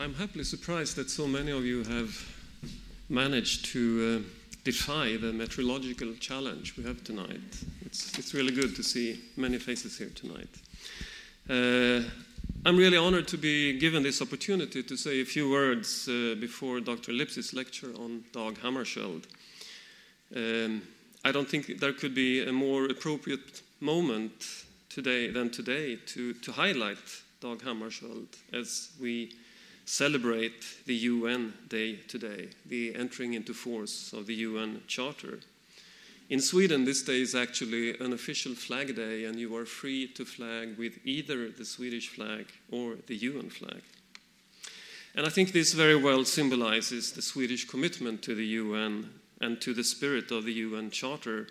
I'm happily surprised that so many of you have managed to uh, defy the meteorological challenge we have tonight. It's, it's really good to see many faces here tonight. Uh, I'm really honored to be given this opportunity to say a few words uh, before Dr. Lipsey's lecture on Dag Hammarskjöld. Um, I don't think there could be a more appropriate moment today than today to, to highlight Dag Hammarskjöld as we celebrate the UN Day today, the entering into force of the UN Charter. In Sweden, this day is actually an official flag day, and you are free to flag with either the Swedish flag or the UN flag. And I think this very well symbolizes the Swedish commitment to the UN and to the spirit of the UN Charter,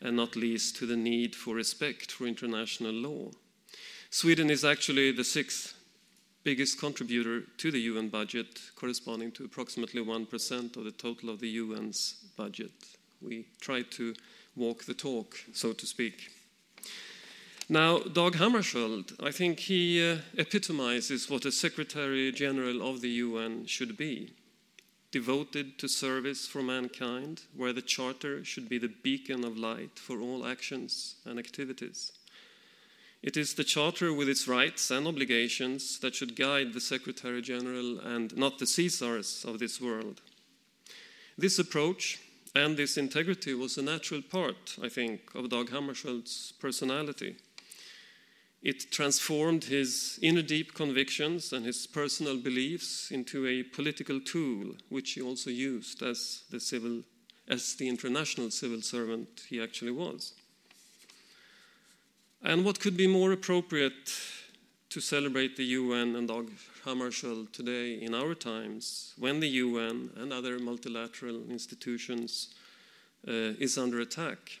and not least to the need for respect for international law. Sweden is actually the sixth biggest contributor to the UN budget, corresponding to approximately 1% of the total of the UN's budget. We try to walk the talk, so to speak. Now, Dag Hammarskjöld, I think he uh, epitomizes what a Secretary General of the UN should be devoted to service for mankind, where the Charter should be the beacon of light for all actions and activities. It is the Charter with its rights and obligations that should guide the Secretary General and not the Caesars of this world. This approach and this integrity was a natural part, I think, of Dag Hammarskjöld's personality. It transformed his inner deep convictions and his personal beliefs into a political tool, which he also used as the civil, as the international civil servant he actually was. And what could be more appropriate to celebrate the UN and Dag Hammarskjöld today in our times when the UN and other multilateral institutions uh, is under attack?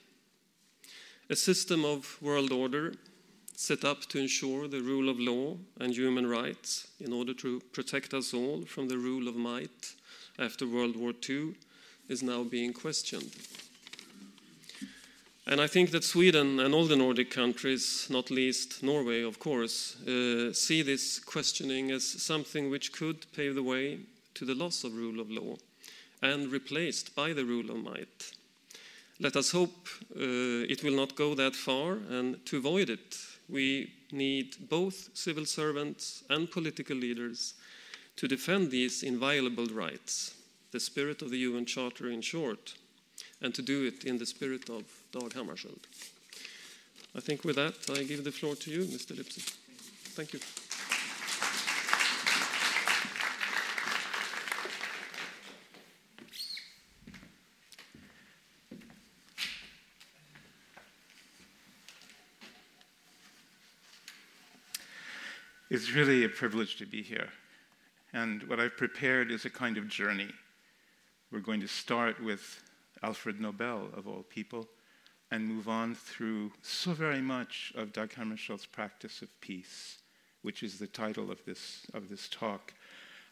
A system of world order set up to ensure the rule of law and human rights in order to protect us all from the rule of might after World War II is now being questioned. And I think that Sweden and all the Nordic countries, not least Norway, of course, uh, see this questioning as something which could pave the way to the loss of rule of law and replaced by the rule of might. Let us hope uh, it will not go that far, and to avoid it, we need both civil servants and political leaders to defend these inviolable rights, the spirit of the UN Charter in short, and to do it in the spirit of Dag Hammarskjöld. I think with that, I give the floor to you, Mr. Lipsey. Thank you. It's really a privilege to be here. And what I've prepared is a kind of journey. We're going to start with Alfred Nobel, of all people, and move on through so very much of Dag Hammarskjöld's practice of peace, which is the title of this, of this talk.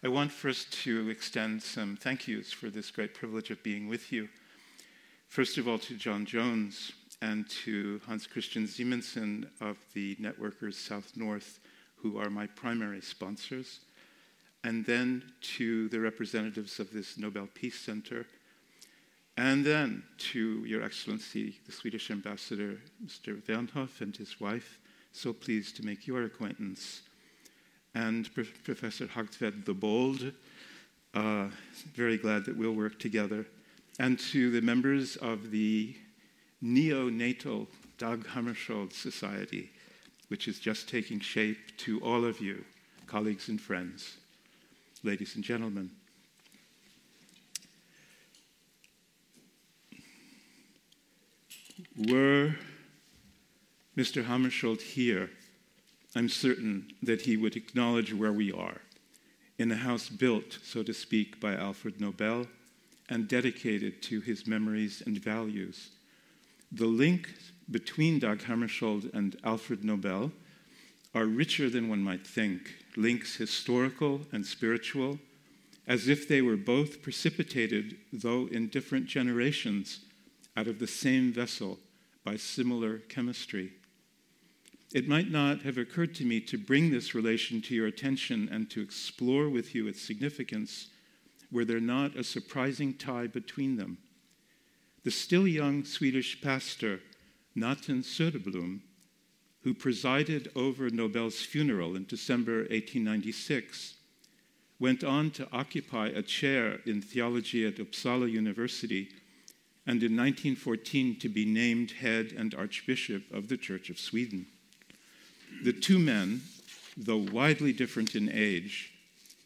I want first to extend some thank yous for this great privilege of being with you. First of all, to John Jones and to Hans Christian Simonsen of the Networkers South North, who are my primary sponsors, and then to the representatives of this Nobel Peace Center and then to Your Excellency, the Swedish Ambassador, Mr. Wernhoff, and his wife, so pleased to make your acquaintance. And Pro- Professor Hagtvet the Bold, uh, very glad that we'll work together. And to the members of the neonatal Dag Hammarskjöld Society, which is just taking shape, to all of you, colleagues and friends, ladies and gentlemen. Were Mr. Hammarskjöld here, I'm certain that he would acknowledge where we are in a house built, so to speak, by Alfred Nobel and dedicated to his memories and values. The link between Dag Hammarskjöld and Alfred Nobel are richer than one might think, links historical and spiritual, as if they were both precipitated, though in different generations, out of the same vessel by similar chemistry. it might not have occurred to me to bring this relation to your attention and to explore with you its significance were there not a surprising tie between them. The still young Swedish pastor, Nathan Söderblom, who presided over Nobel's funeral in December 1896, went on to occupy a chair in theology at Uppsala University and in 1914 to be named head and archbishop of the Church of Sweden. The two men, though widely different in age,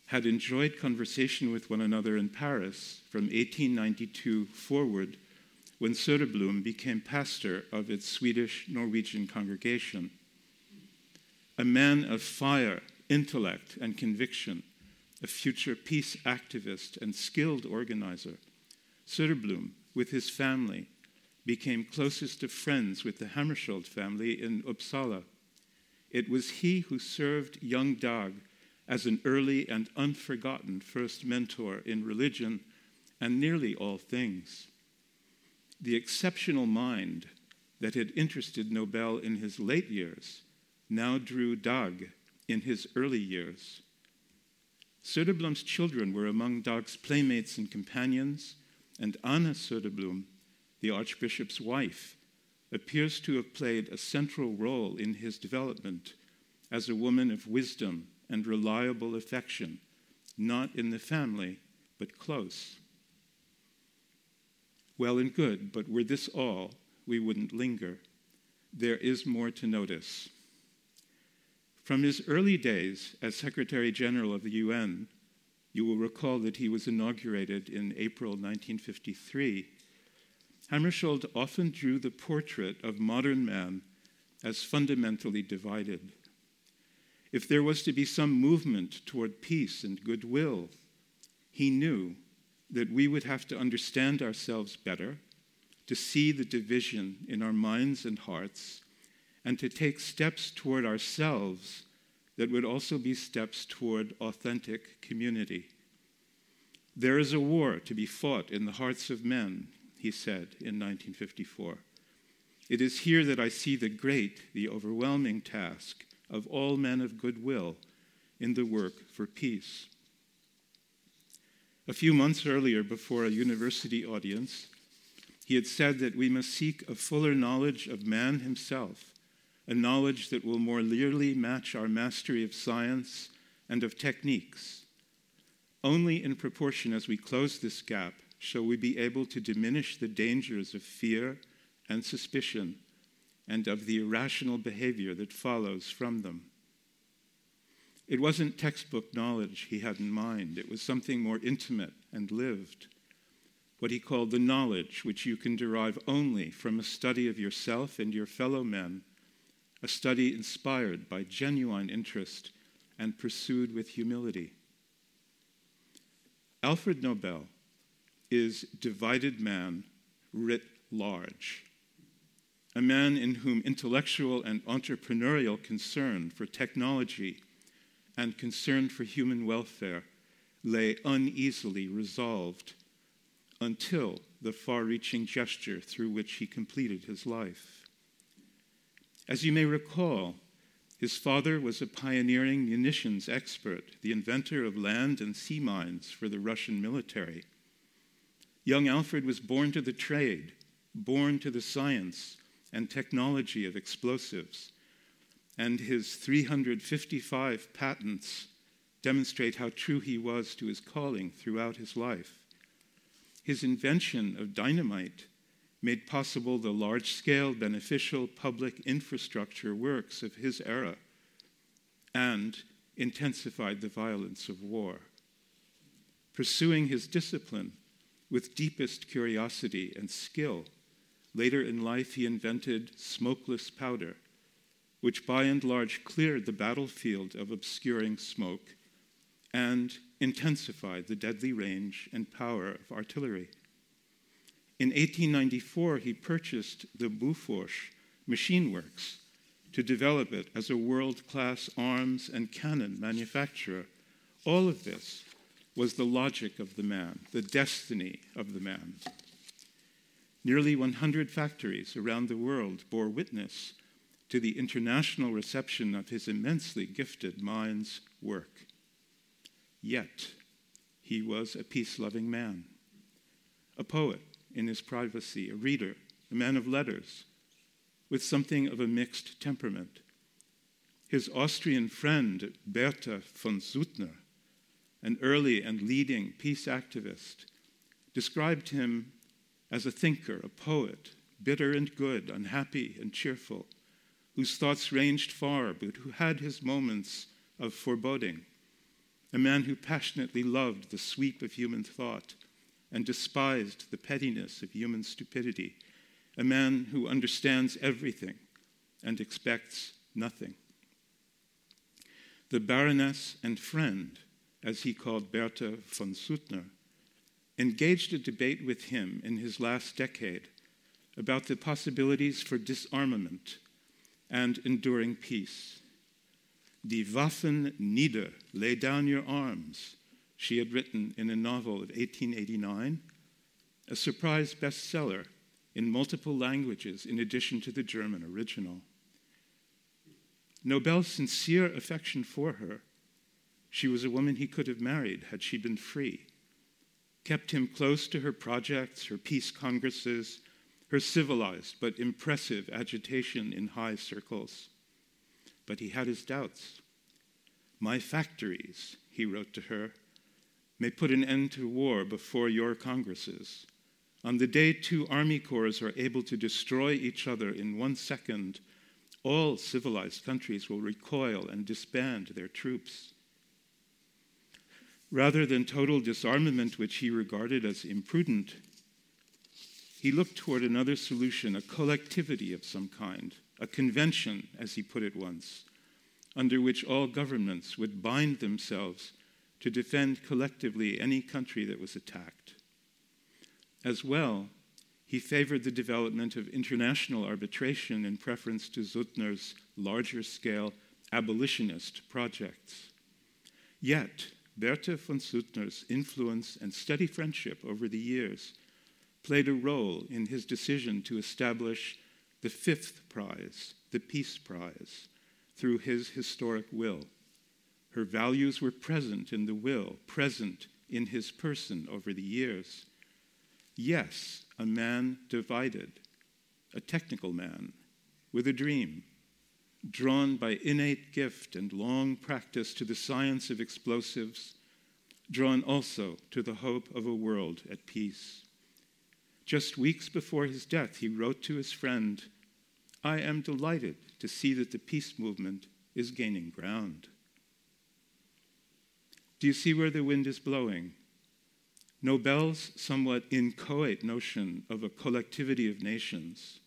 had enjoyed conversation with one another in Paris from 1892 forward when Söderblom became pastor of its Swedish Norwegian congregation. A man of fire, intellect, and conviction, a future peace activist and skilled organizer, Söderblom, with his family, became closest of friends with the Hammarskjöld family in Uppsala it was he who served young Dag as an early and unforgotten first mentor in religion and nearly all things. The exceptional mind that had interested Nobel in his late years now drew Dag in his early years. Söderblom's children were among Dag's playmates and companions, and Anna Söderblom, the archbishop's wife, appears to have played a central role in his development as a woman of wisdom and reliable affection, not in the family, but close. Well and good, but were this all, we wouldn't linger. There is more to notice. From his early days as Secretary General of the UN, you will recall that he was inaugurated in April 1953 Hammarskjöld often drew the portrait of modern man as fundamentally divided. If there was to be some movement toward peace and goodwill, he knew that we would have to understand ourselves better, to see the division in our minds and hearts, and to take steps toward ourselves that would also be steps toward authentic community. There is a war to be fought in the hearts of men, he said in 1954. It is here that I see the great, the overwhelming task of all men of goodwill in the work for peace. A few months earlier, before a university audience, he had said that we must seek a fuller knowledge of man himself, a knowledge that will more nearly match our mastery of science and of techniques. Only in proportion as we close this gap shall we be able to diminish the dangers of fear and suspicion and of the irrational behavior that follows from them. It wasn't textbook knowledge he had in mind, it was something more intimate and lived. What he called the knowledge which you can derive only from a study of yourself and your fellow men, a study inspired by genuine interest and pursued with humility. Alfred Nobel is divided man writ large. A man in whom intellectual and entrepreneurial concern for technology and concern for human welfare lay uneasily resolved until the far reaching gesture through which he completed his life. As you may recall, his father was a pioneering munitions expert, the inventor of land and sea mines for the Russian military. Young Alfred was born to the trade, born to the science and technology of explosives, and his 355 patents demonstrate how true he was to his calling throughout his life. His invention of dynamite made possible the large scale beneficial public infrastructure works of his era and intensified the violence of war. Pursuing his discipline, with deepest curiosity and skill. Later in life, he invented smokeless powder, which by and large cleared the battlefield of obscuring smoke and intensified the deadly range and power of artillery. In 1894, he purchased the Bofors Machine Works to develop it as a world class arms and cannon manufacturer. All of this was the logic of the man, the destiny of the man. Nearly 100 factories around the world bore witness to the international reception of his immensely gifted mind's work. Yet, he was a peace loving man, a poet in his privacy, a reader, a man of letters, with something of a mixed temperament. His Austrian friend, Bertha von Suttner, an early and leading peace activist, described him as a thinker, a poet, bitter and good, unhappy and cheerful, whose thoughts ranged far, but who had his moments of foreboding, a man who passionately loved the sweep of human thought and despised the pettiness of human stupidity, a man who understands everything and expects nothing. The Baroness and friend, as he called Bertha von Suttner, engaged a debate with him in his last decade about the possibilities for disarmament and enduring peace. Die Waffen nieder, lay down your arms, she had written in a novel of 1889, a surprise bestseller in multiple languages in addition to the German original. Nobel's sincere affection for her, she was a woman he could have married had she been free, kept him close to her projects, her peace congresses, her civilized but impressive agitation in high circles. But he had his doubts. My factories, he wrote to her, may put an end to war before your congresses. On the day two army corps are able to destroy each other in one second, all civilized countries will recoil and disband their troops. Rather than total disarmament, which he regarded as imprudent, he looked toward another solution, a collectivity of some kind, a convention, as he put it once, under which all governments would bind themselves to defend collectively any country that was attacked. As well, he favored the development of international arbitration in preference to Suttner's larger scale abolitionist projects. Yet, Bertha von Suttner's influence and steady friendship over the years played a role in his decision to establish the fifth prize, the Peace Prize, through his historic will. Her values were present in the will, present in his person over the years. Yes, a man divided, a technical man with a dream, drawn by innate gift and long practice to the science of explosives, drawn also to the hope of a world at peace. Just weeks before his death, he wrote to his friend, I am delighted to see that the peace movement is gaining ground. Do you see where the wind is blowing? Nobel's somewhat inchoate notion of a collectivity of nations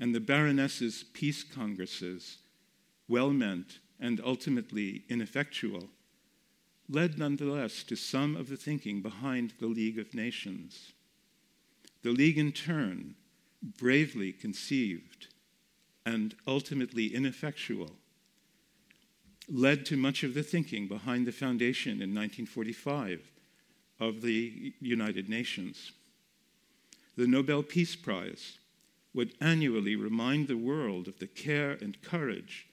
and the Baroness's peace congresses, well meant and ultimately ineffectual, led nonetheless to some of the thinking behind the League of Nations. The League, in turn, bravely conceived and ultimately ineffectual, led to much of the thinking behind the foundation in 1945 of the United Nations. The Nobel Peace Prize would annually remind the world of the care and courage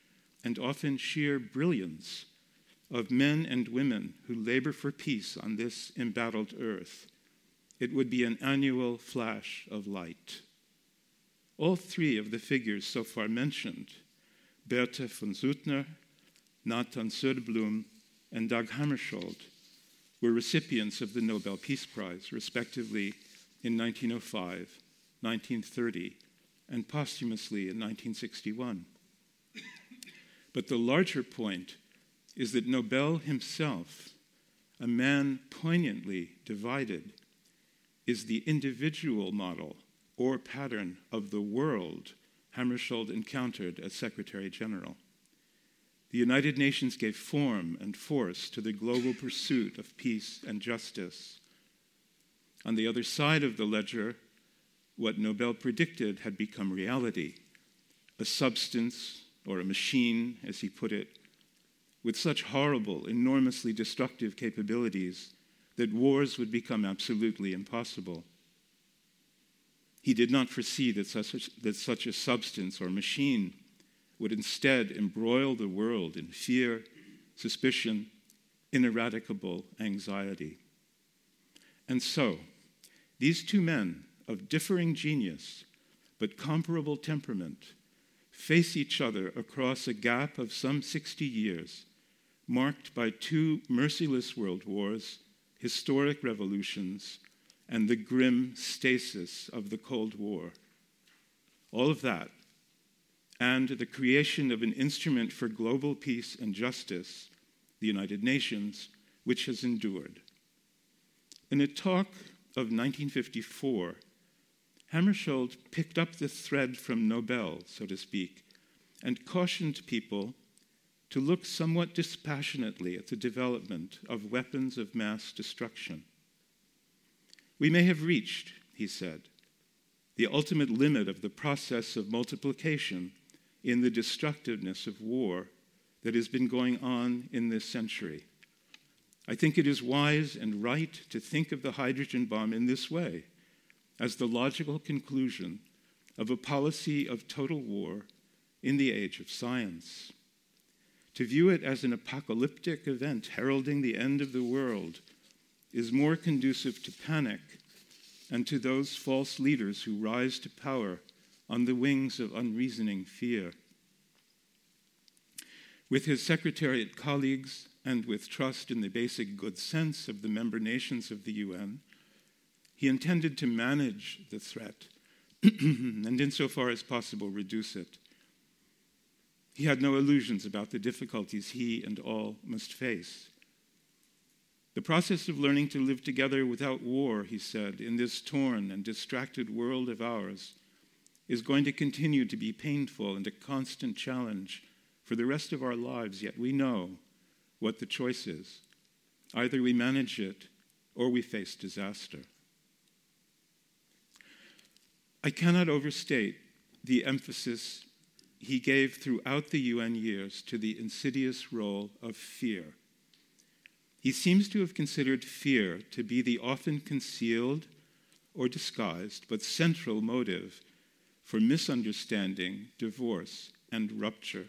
and often sheer brilliance of men and women who labor for peace on this embattled earth it would be an annual flash of light. All three of the figures so far mentioned, Bertha von Suttner, Nathan Söderblom, and Dag Hammarskjöld, were recipients of the Nobel Peace Prize, respectively, in 1905, 1930, and posthumously in 1961. But the larger point is that Nobel himself, a man poignantly divided is the individual model or pattern of the world Hammarskjöld encountered as Secretary General. The United Nations gave form and force to the global pursuit of peace and justice. On the other side of the ledger, what Nobel predicted had become reality a substance or a machine, as he put it, with such horrible, enormously destructive capabilities that wars would become absolutely impossible. He did not foresee that such a, that such a substance or machine would instead embroil the world in fear, suspicion, ineradicable anxiety. And so, these two men of differing genius but comparable temperament face each other across a gap of some 60 years, marked by two merciless world wars, historic revolutions, and the grim stasis of the Cold War. All of that, and the creation of an instrument for global peace and justice, the United Nations, which has endured. In a talk of 1954, Hammarskjöld picked up the thread from Nobel, so to speak, and cautioned people to look somewhat dispassionately at the development of weapons of mass destruction. We may have reached, he said, the ultimate limit of the process of multiplication in the destructiveness of war that has been going on in this century. I think it is wise and right to think of the hydrogen bomb in this way as the logical conclusion of a policy of total war in the age of science. To view it as an apocalyptic event heralding the end of the world is more conducive to panic and to those false leaders who rise to power on the wings of unreasoning fear. With his Secretariat colleagues and with trust in the basic good sense of the member nations of the UN, he intended to manage the threat and, insofar as possible, reduce it. He had no illusions about the difficulties he and all must face. The process of learning to live together without war, he said, in this torn and distracted world of ours, is going to continue to be painful and a constant challenge for the rest of our lives, yet we know what the choice is. Either we manage it or we face disaster. I cannot overstate the emphasis he gave throughout the UN years to the insidious role of fear. He seems to have considered fear to be the often concealed or disguised but central motive for misunderstanding, divorce, and rupture.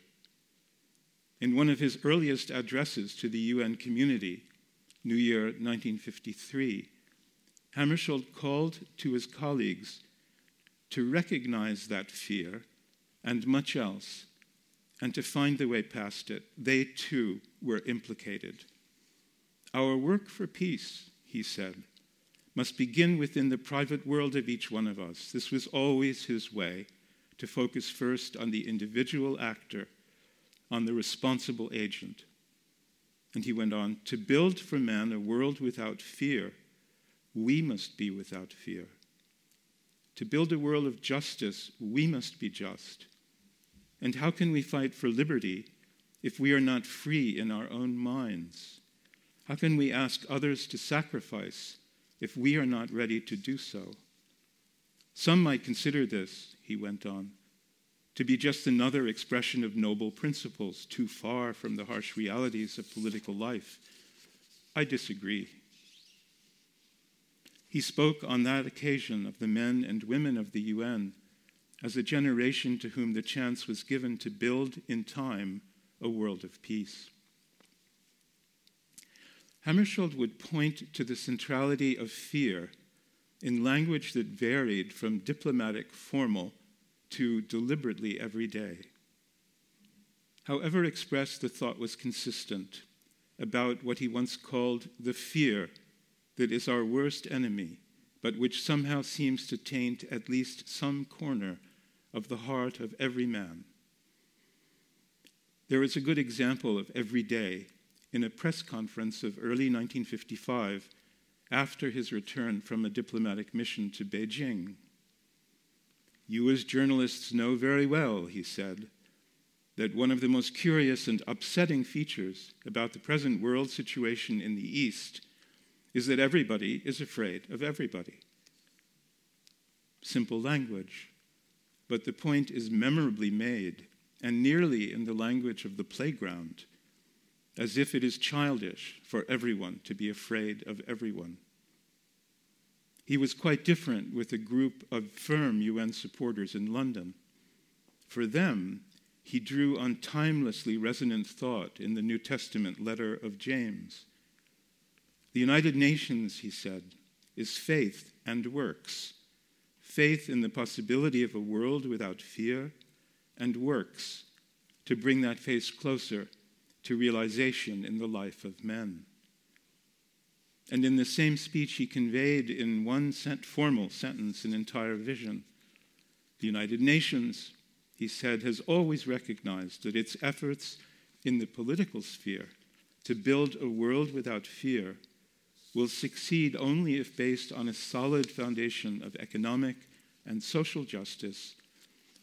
In one of his earliest addresses to the UN community, New Year 1953, Hammarskjöld called to his colleagues to recognize that fear and much else, and to find the way past it. They too were implicated. Our work for peace, he said, must begin within the private world of each one of us. This was always his way to focus first on the individual actor, on the responsible agent. And he went on to build for man a world without fear. We must be without fear. To build a world of justice, we must be just. And how can we fight for liberty if we are not free in our own minds? How can we ask others to sacrifice if we are not ready to do so? Some might consider this, he went on, to be just another expression of noble principles too far from the harsh realities of political life. I disagree. He spoke on that occasion of the men and women of the UN as a generation to whom the chance was given to build in time a world of peace. Hammarskjöld would point to the centrality of fear in language that varied from diplomatic formal to deliberately everyday. However expressed, the thought was consistent about what he once called the fear that is our worst enemy, but which somehow seems to taint at least some corner of the heart of every man. There is a good example of every day in a press conference of early 1955 after his return from a diplomatic mission to Beijing. You, as journalists, know very well, he said, that one of the most curious and upsetting features about the present world situation in the East is that everybody is afraid of everybody. Simple language. But the point is memorably made, and nearly in the language of the playground, as if it is childish for everyone to be afraid of everyone. He was quite different with a group of firm UN supporters in London. For them, he drew on timelessly resonant thought in the New Testament letter of James. The United Nations, he said, is faith and works faith in the possibility of a world without fear, and works to bring that faith closer to realization in the life of men. And in the same speech, he conveyed in one sent, formal sentence an entire vision. The United Nations, he said, has always recognized that its efforts in the political sphere to build a world without fear will succeed only if based on a solid foundation of economic and social justice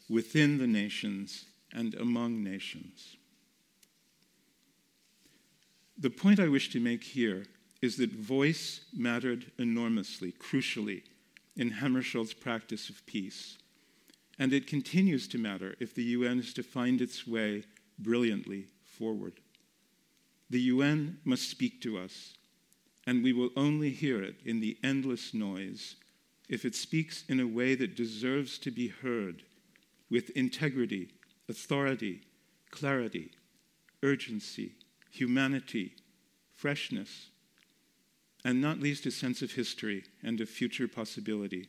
within the nations and among nations. The point I wish to make here is that voice mattered enormously, crucially, in Hammarskjöld's practice of peace. And it continues to matter if the UN is to find its way brilliantly forward. The UN must speak to us, and we will only hear it in the endless noise if it speaks in a way that deserves to be heard with integrity, authority, clarity, urgency, humanity, freshness, and not least a sense of history and of future possibility.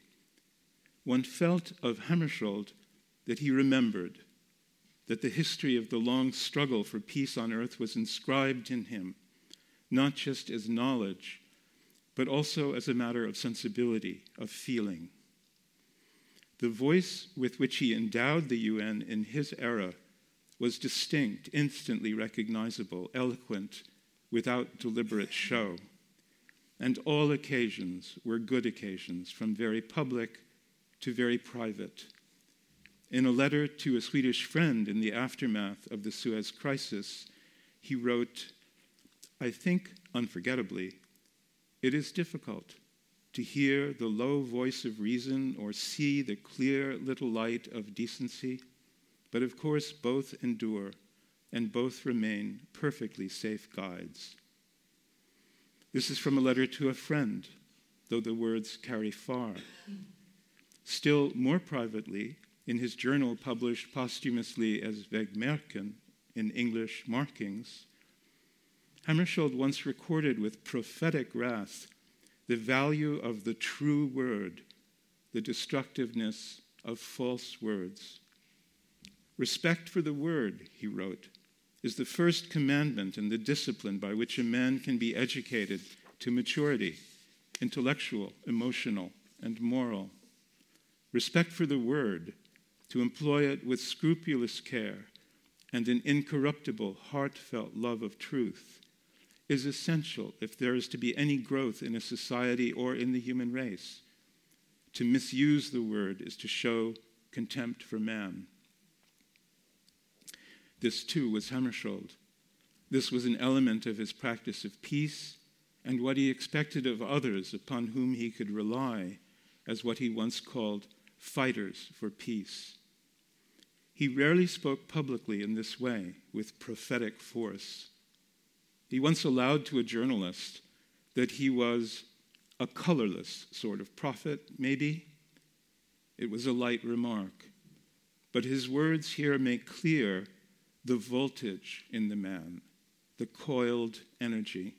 One felt of Hammarskjöld that he remembered that the history of the long struggle for peace on earth was inscribed in him, not just as knowledge, but also as a matter of sensibility, of feeling. The voice with which he endowed the UN in his era was distinct, instantly recognizable, eloquent, without deliberate show. And all occasions were good occasions, from very public to very private. In a letter to a Swedish friend in the aftermath of the Suez Crisis, he wrote, I think, unforgettably, it is difficult to hear the low voice of reason or see the clear little light of decency, but of course both endure and both remain perfectly safe guides. This is from a letter to a friend, though the words carry far. Still more privately, in his journal published posthumously as Vägmärken in English markings, Hammarskjöld once recorded with prophetic wrath the value of the true word, the destructiveness of false words. Respect for the word, he wrote, is the first commandment and the discipline by which a man can be educated to maturity, intellectual, emotional, and moral. Respect for the word, to employ it with scrupulous care and an incorruptible, heartfelt love of truth, is essential if there is to be any growth in a society or in the human race. To misuse the word is to show contempt for man. This too was Hammarskjöld. This was an element of his practice of peace and what he expected of others upon whom he could rely as what he once called fighters for peace. He rarely spoke publicly in this way with prophetic force. He once allowed to a journalist that he was a colorless sort of prophet, maybe. It was a light remark. But his words here make clear the voltage in the man, the coiled energy.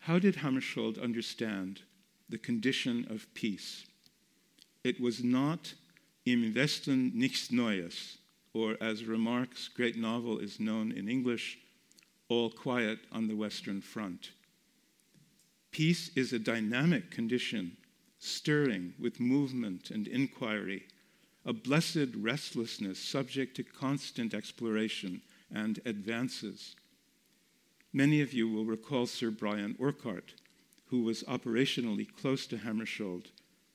How did Hammarskjöld understand the condition of peace? It was not im Westen nichts Neues, or as Remarque's great novel is known in English, All Quiet on the Western Front. Peace is a dynamic condition, stirring with movement and inquiry a blessed restlessness subject to constant exploration and advances. Many of you will recall Sir Brian Urquhart, who was operationally close to Hammarskjöld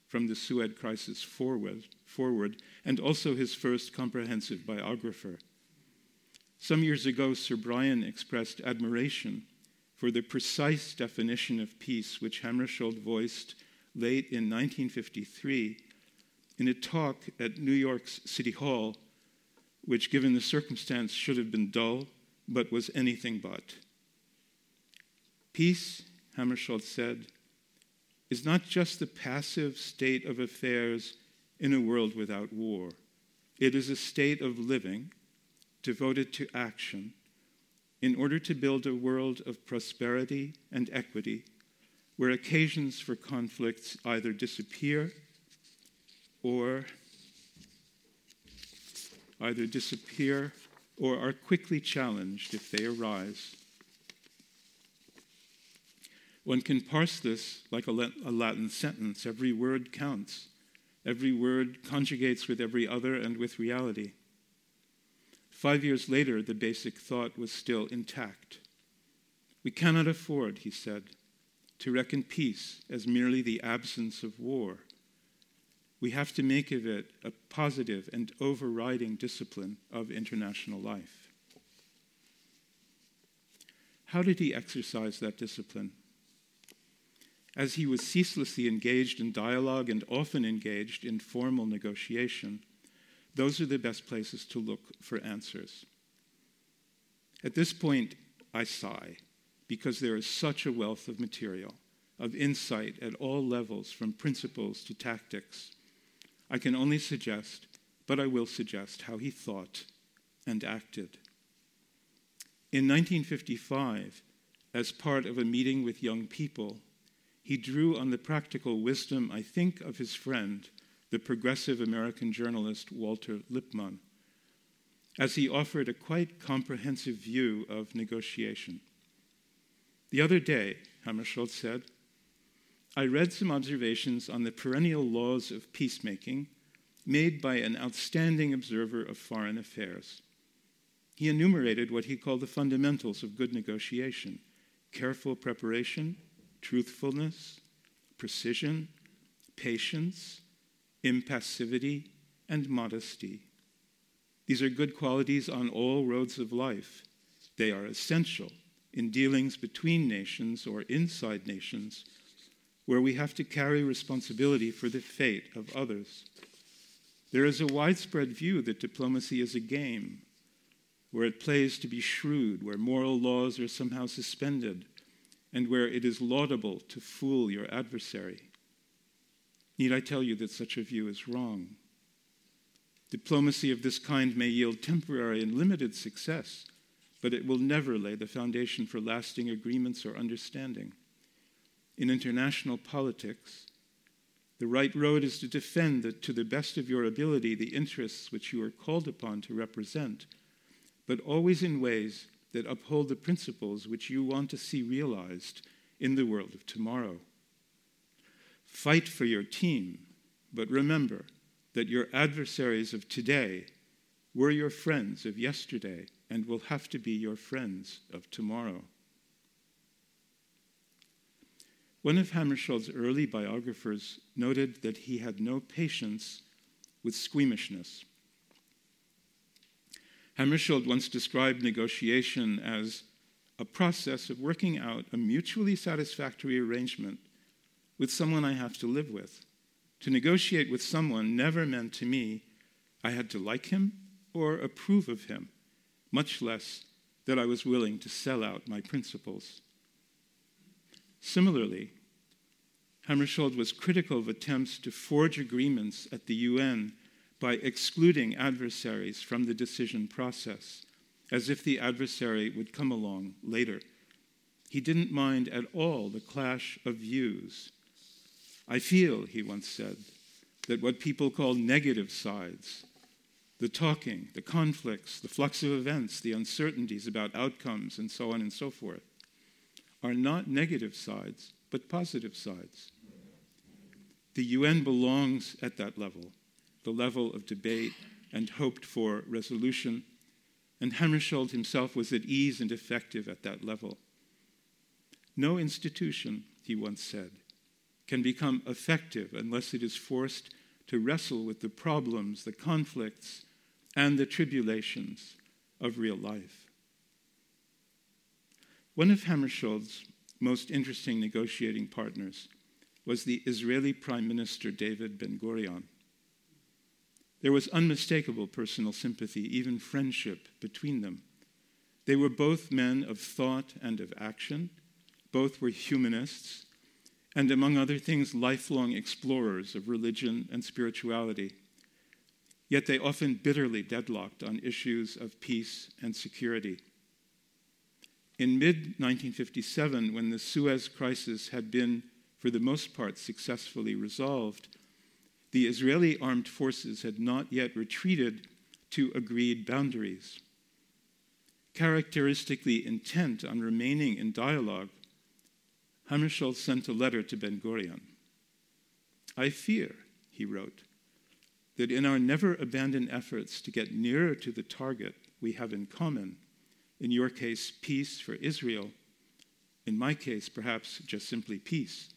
from the Suez crisis forward, forward, and also his first comprehensive biographer. Some years ago, Sir Brian expressed admiration for the precise definition of peace which Hammarskjöld voiced late in 1953 in a talk at New York's City Hall, which, given the circumstance, should have been dull, but was anything but. Peace, Hammarskjöld said, is not just the passive state of affairs in a world without war. it is a state of living devoted to action in order to build a world of prosperity and equity where occasions for conflicts either disappear or either disappear or are quickly challenged if they arise. One can parse this like a, Latin sentence. Every word counts. Every word conjugates with every other and with reality. Five years later, the basic thought was still intact. We cannot afford, he said, to reckon peace as merely the absence of war. We have to make of it a positive and overriding discipline of international life. How did he exercise that discipline? As he was ceaselessly engaged in dialogue and often engaged in formal negotiation, those are the best places to look for answers. At this point, I sigh because there is such a wealth of material, of insight at all levels, from principles to tactics. I can only suggest, but I will suggest, how he thought and acted. In 1955, as part of a meeting with young people, he drew on the practical wisdom, I think, of his friend, the progressive American journalist Walter Lippmann, as he offered a quite comprehensive view of negotiation. The other day, Hammarskjöld said, I read some observations on the perennial laws of peacemaking made by an outstanding observer of foreign affairs. He enumerated what he called the fundamentals of good negotiation careful preparation, truthfulness, precision, patience, impassivity, and modesty. These are good qualities on all roads of life. They are essential in dealings between nations or inside nations where we have to carry responsibility for the fate of others. There is a widespread view that diplomacy is a game, where it plays to be shrewd, where moral laws are somehow suspended, and where it is laudable to fool your adversary. Need I tell you that such a view is wrong? Diplomacy of this kind may yield temporary and limited success, but it will never lay the foundation for lasting agreements or understanding. In international politics, the right road is to defend the, to the best of your ability the interests which you are called upon to represent, but always in ways that uphold the principles which you want to see realized in the world of tomorrow. Fight for your team, but remember that your adversaries of today were your friends of yesterday and will have to be your friends of tomorrow. One of Hammarskjöld's early biographers noted that he had no patience with squeamishness. Hammarskjöld once described negotiation as a process of working out a mutually satisfactory arrangement with someone I have to live with. To negotiate with someone never meant to me I had to like him or approve of him, much less that I was willing to sell out my principles. Similarly, Hammarskjöld was critical of attempts to forge agreements at the UN by excluding adversaries from the decision process, as if the adversary would come along later. He didn't mind at all the clash of views I feel, he once said, that what people call negative sides, the talking, the conflicts, the flux of events, the uncertainties about outcomes, and so on and so forth, are not negative sides, but positive sides. The UN belongs at that level, the level of debate and hoped for resolution, and Hammarskjöld himself was at ease and effective at that level. No institution, he once said, can become effective unless it is forced to wrestle with the problems, the conflicts, and the tribulations of real life. One of Hammarskjöld's most interesting negotiating partners was the Israeli Prime Minister David Ben Gurion. There was unmistakable personal sympathy, even friendship between them. They were both men of thought and of action. Both were humanists and among other things, lifelong explorers of religion and spirituality. yet they often bitterly deadlocked on issues of peace and security. In mid 1957, when the Suez Crisis had been, for the most part, successfully resolved, the Israeli armed forces had not yet retreated to agreed boundaries. Characteristically intent on remaining in dialogue, Hammarskjöld sent a letter to Ben Gurion. I fear, he wrote, that in our never abandoned efforts to get nearer to the target we have in common, in your case, peace for Israel, in my case, perhaps just simply peace,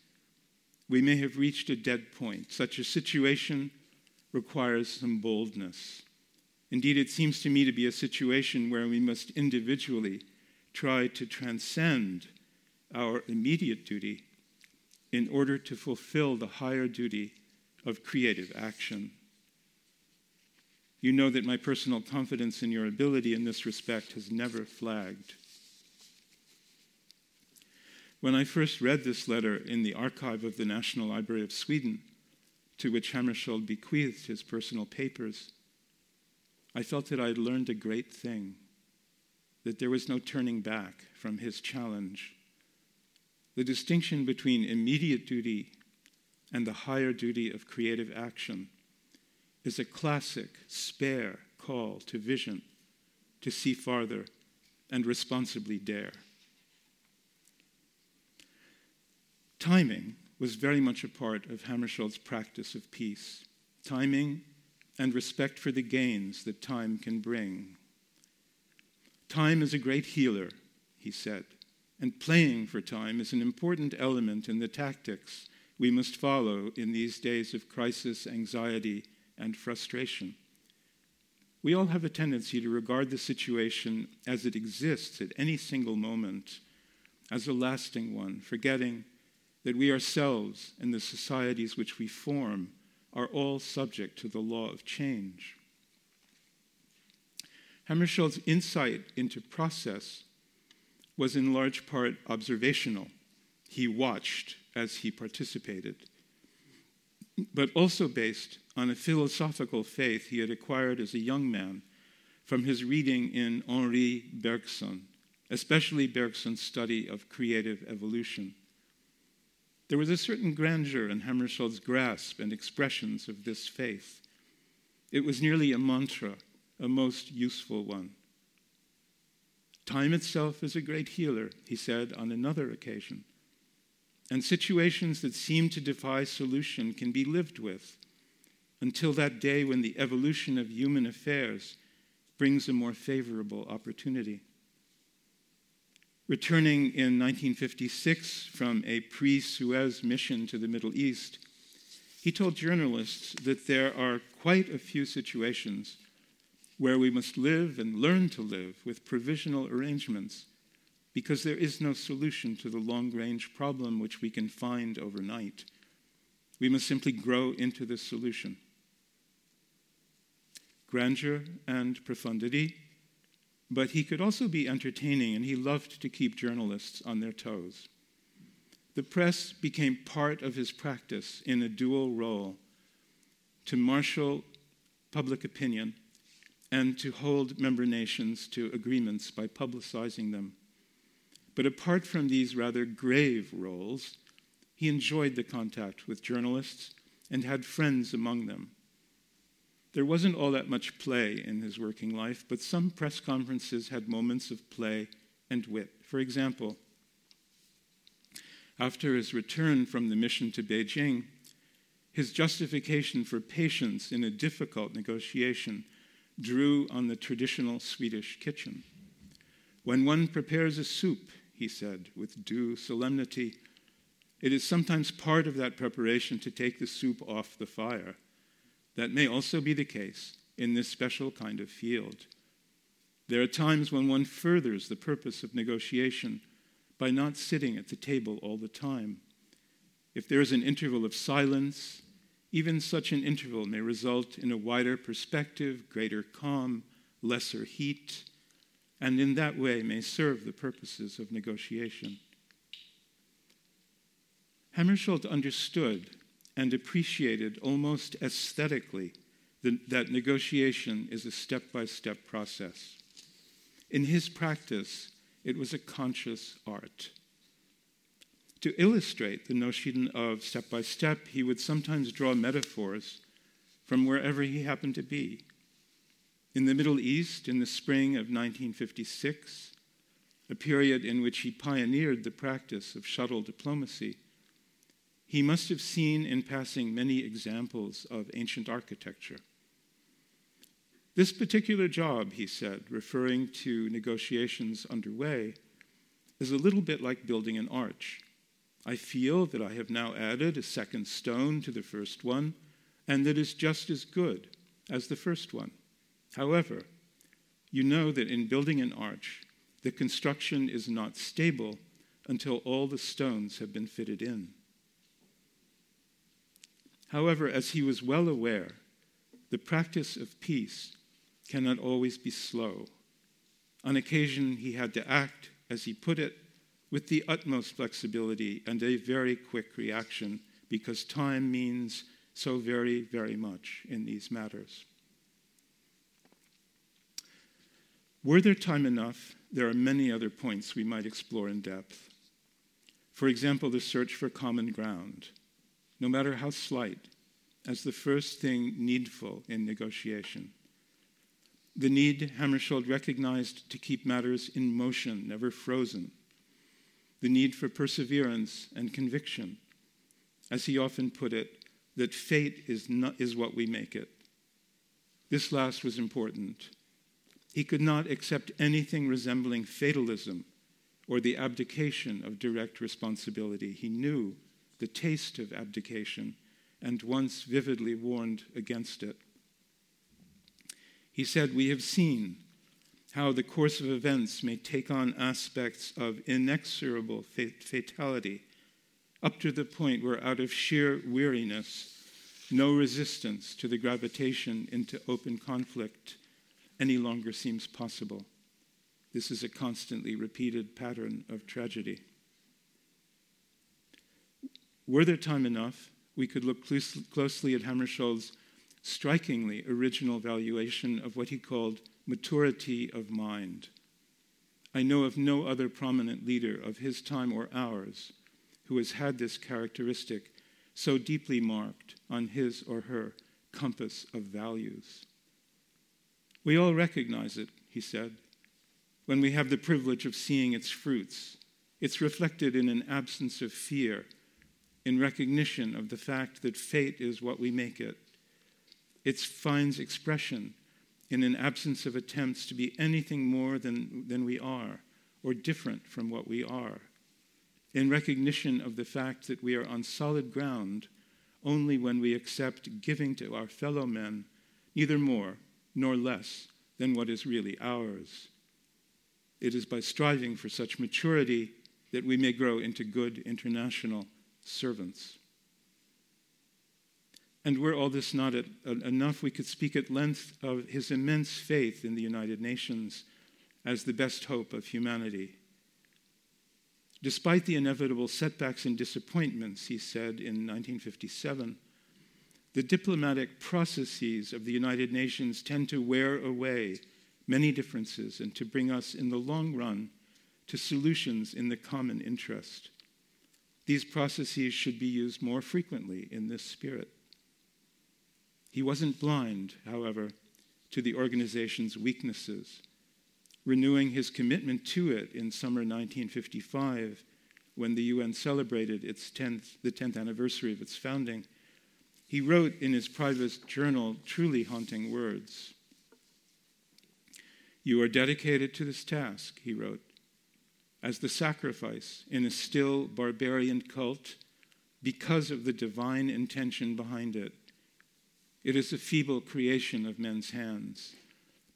we may have reached a dead point. Such a situation requires some boldness. Indeed, it seems to me to be a situation where we must individually try to transcend our immediate duty in order to fulfill the higher duty of creative action. You know that my personal confidence in your ability in this respect has never flagged. When I first read this letter in the archive of the National Library of Sweden, to which Hammarskjöld bequeathed his personal papers, I felt that I had learned a great thing, that there was no turning back from his challenge. The distinction between immediate duty and the higher duty of creative action is a classic, spare call to vision, to see farther, and responsibly dare. Timing was very much a part of Hammarskjöld's practice of peace. Timing and respect for the gains that time can bring. Time is a great healer, he said, and playing for time is an important element in the tactics we must follow in these days of crisis, anxiety, and frustration. We all have a tendency to regard the situation as it exists at any single moment as a lasting one, forgetting that we ourselves and the societies which we form are all subject to the law of change. Hammarskjöld's insight into process was in large part observational. He watched as he participated, but also based on a philosophical faith he had acquired as a young man from his reading in Henri Bergson, especially Bergson's study of creative evolution. There was a certain grandeur in Hammarskjöld's grasp and expressions of this faith. It was nearly a mantra, a most useful one. Time itself is a great healer, he said on another occasion. And situations that seem to defy solution can be lived with until that day when the evolution of human affairs brings a more favorable opportunity. Returning in 1956 from a pre Suez mission to the Middle East, he told journalists that there are quite a few situations where we must live and learn to live with provisional arrangements because there is no solution to the long range problem which we can find overnight. We must simply grow into this solution. Grandeur and profundity but he could also be entertaining, and he loved to keep journalists on their toes. The press became part of his practice in a dual role to marshal public opinion and to hold member nations to agreements by publicizing them. But apart from these rather grave roles, he enjoyed the contact with journalists and had friends among them. There wasn't all that much play in his working life, but some press conferences had moments of play and wit. For example, after his return from the mission to Beijing, his justification for patience in a difficult negotiation drew on the traditional Swedish kitchen. When one prepares a soup, he said with due solemnity, it is sometimes part of that preparation to take the soup off the fire. That may also be the case in this special kind of field. There are times when one furthers the purpose of negotiation by not sitting at the table all the time. If there is an interval of silence, even such an interval may result in a wider perspective, greater calm, lesser heat, and in that way may serve the purposes of negotiation. Hammarskjöld understood and appreciated almost aesthetically the, that negotiation is a step by step process. In his practice, it was a conscious art. To illustrate the notion of step by step, he would sometimes draw metaphors from wherever he happened to be. In the Middle East, in the spring of 1956, a period in which he pioneered the practice of shuttle diplomacy, he must have seen in passing many examples of ancient architecture. This particular job, he said, referring to negotiations underway, is a little bit like building an arch. I feel that I have now added a second stone to the first one, and that is just as good as the first one. However, you know that in building an arch, the construction is not stable until all the stones have been fitted in. However, as he was well aware, the practice of peace cannot always be slow. On occasion, he had to act, as he put it, with the utmost flexibility and a very quick reaction because time means so very, very much in these matters. Were there time enough, there are many other points we might explore in depth. For example, the search for common ground, no matter how slight, as the first thing needful in negotiation. The need Hammarskjöld recognized to keep matters in motion, never frozen. The need for perseverance and conviction. As he often put it, that fate is, not, is what we make it. This last was important. He could not accept anything resembling fatalism or the abdication of direct responsibility. He knew the taste of abdication and once vividly warned against it. He said, We have seen how the course of events may take on aspects of inexorable fatality, up to the point where, out of sheer weariness, no resistance to the gravitation into open conflict any longer seems possible. This is a constantly repeated pattern of tragedy. Were there time enough, we could look closely at Hammarskjöld's strikingly original valuation of what he called maturity of mind. I know of no other prominent leader of his time or ours who has had this characteristic so deeply marked on his or her compass of values. We all recognize it, he said, when we have the privilege of seeing its fruits. It's reflected in an absence of fear, in recognition of the fact that fate is what we make it. It finds expression in an absence of attempts to be anything more than, than we are or different from what we are, in recognition of the fact that we are on solid ground only when we accept giving to our fellow men neither more nor less than what is really ours. It is by striving for such maturity that we may grow into good international servants. And were all this not uh, enough, we could speak at length of his immense faith in the United Nations as the best hope of humanity. Despite the inevitable setbacks and disappointments, he said in 1957, the diplomatic processes of the United Nations tend to wear away many differences and to bring us in the long run to solutions in the common interest. These processes should be used more frequently in this spirit. He wasn't blind, however, to the organization's weaknesses, renewing his commitment to it in summer 1955 when the UN celebrated its 10th, the 10th anniversary of its founding he wrote in his private journal truly haunting words. You are dedicated to this task, he wrote, as the sacrifice in a still barbarian cult because of the divine intention behind it. It is a feeble creation of men's hands,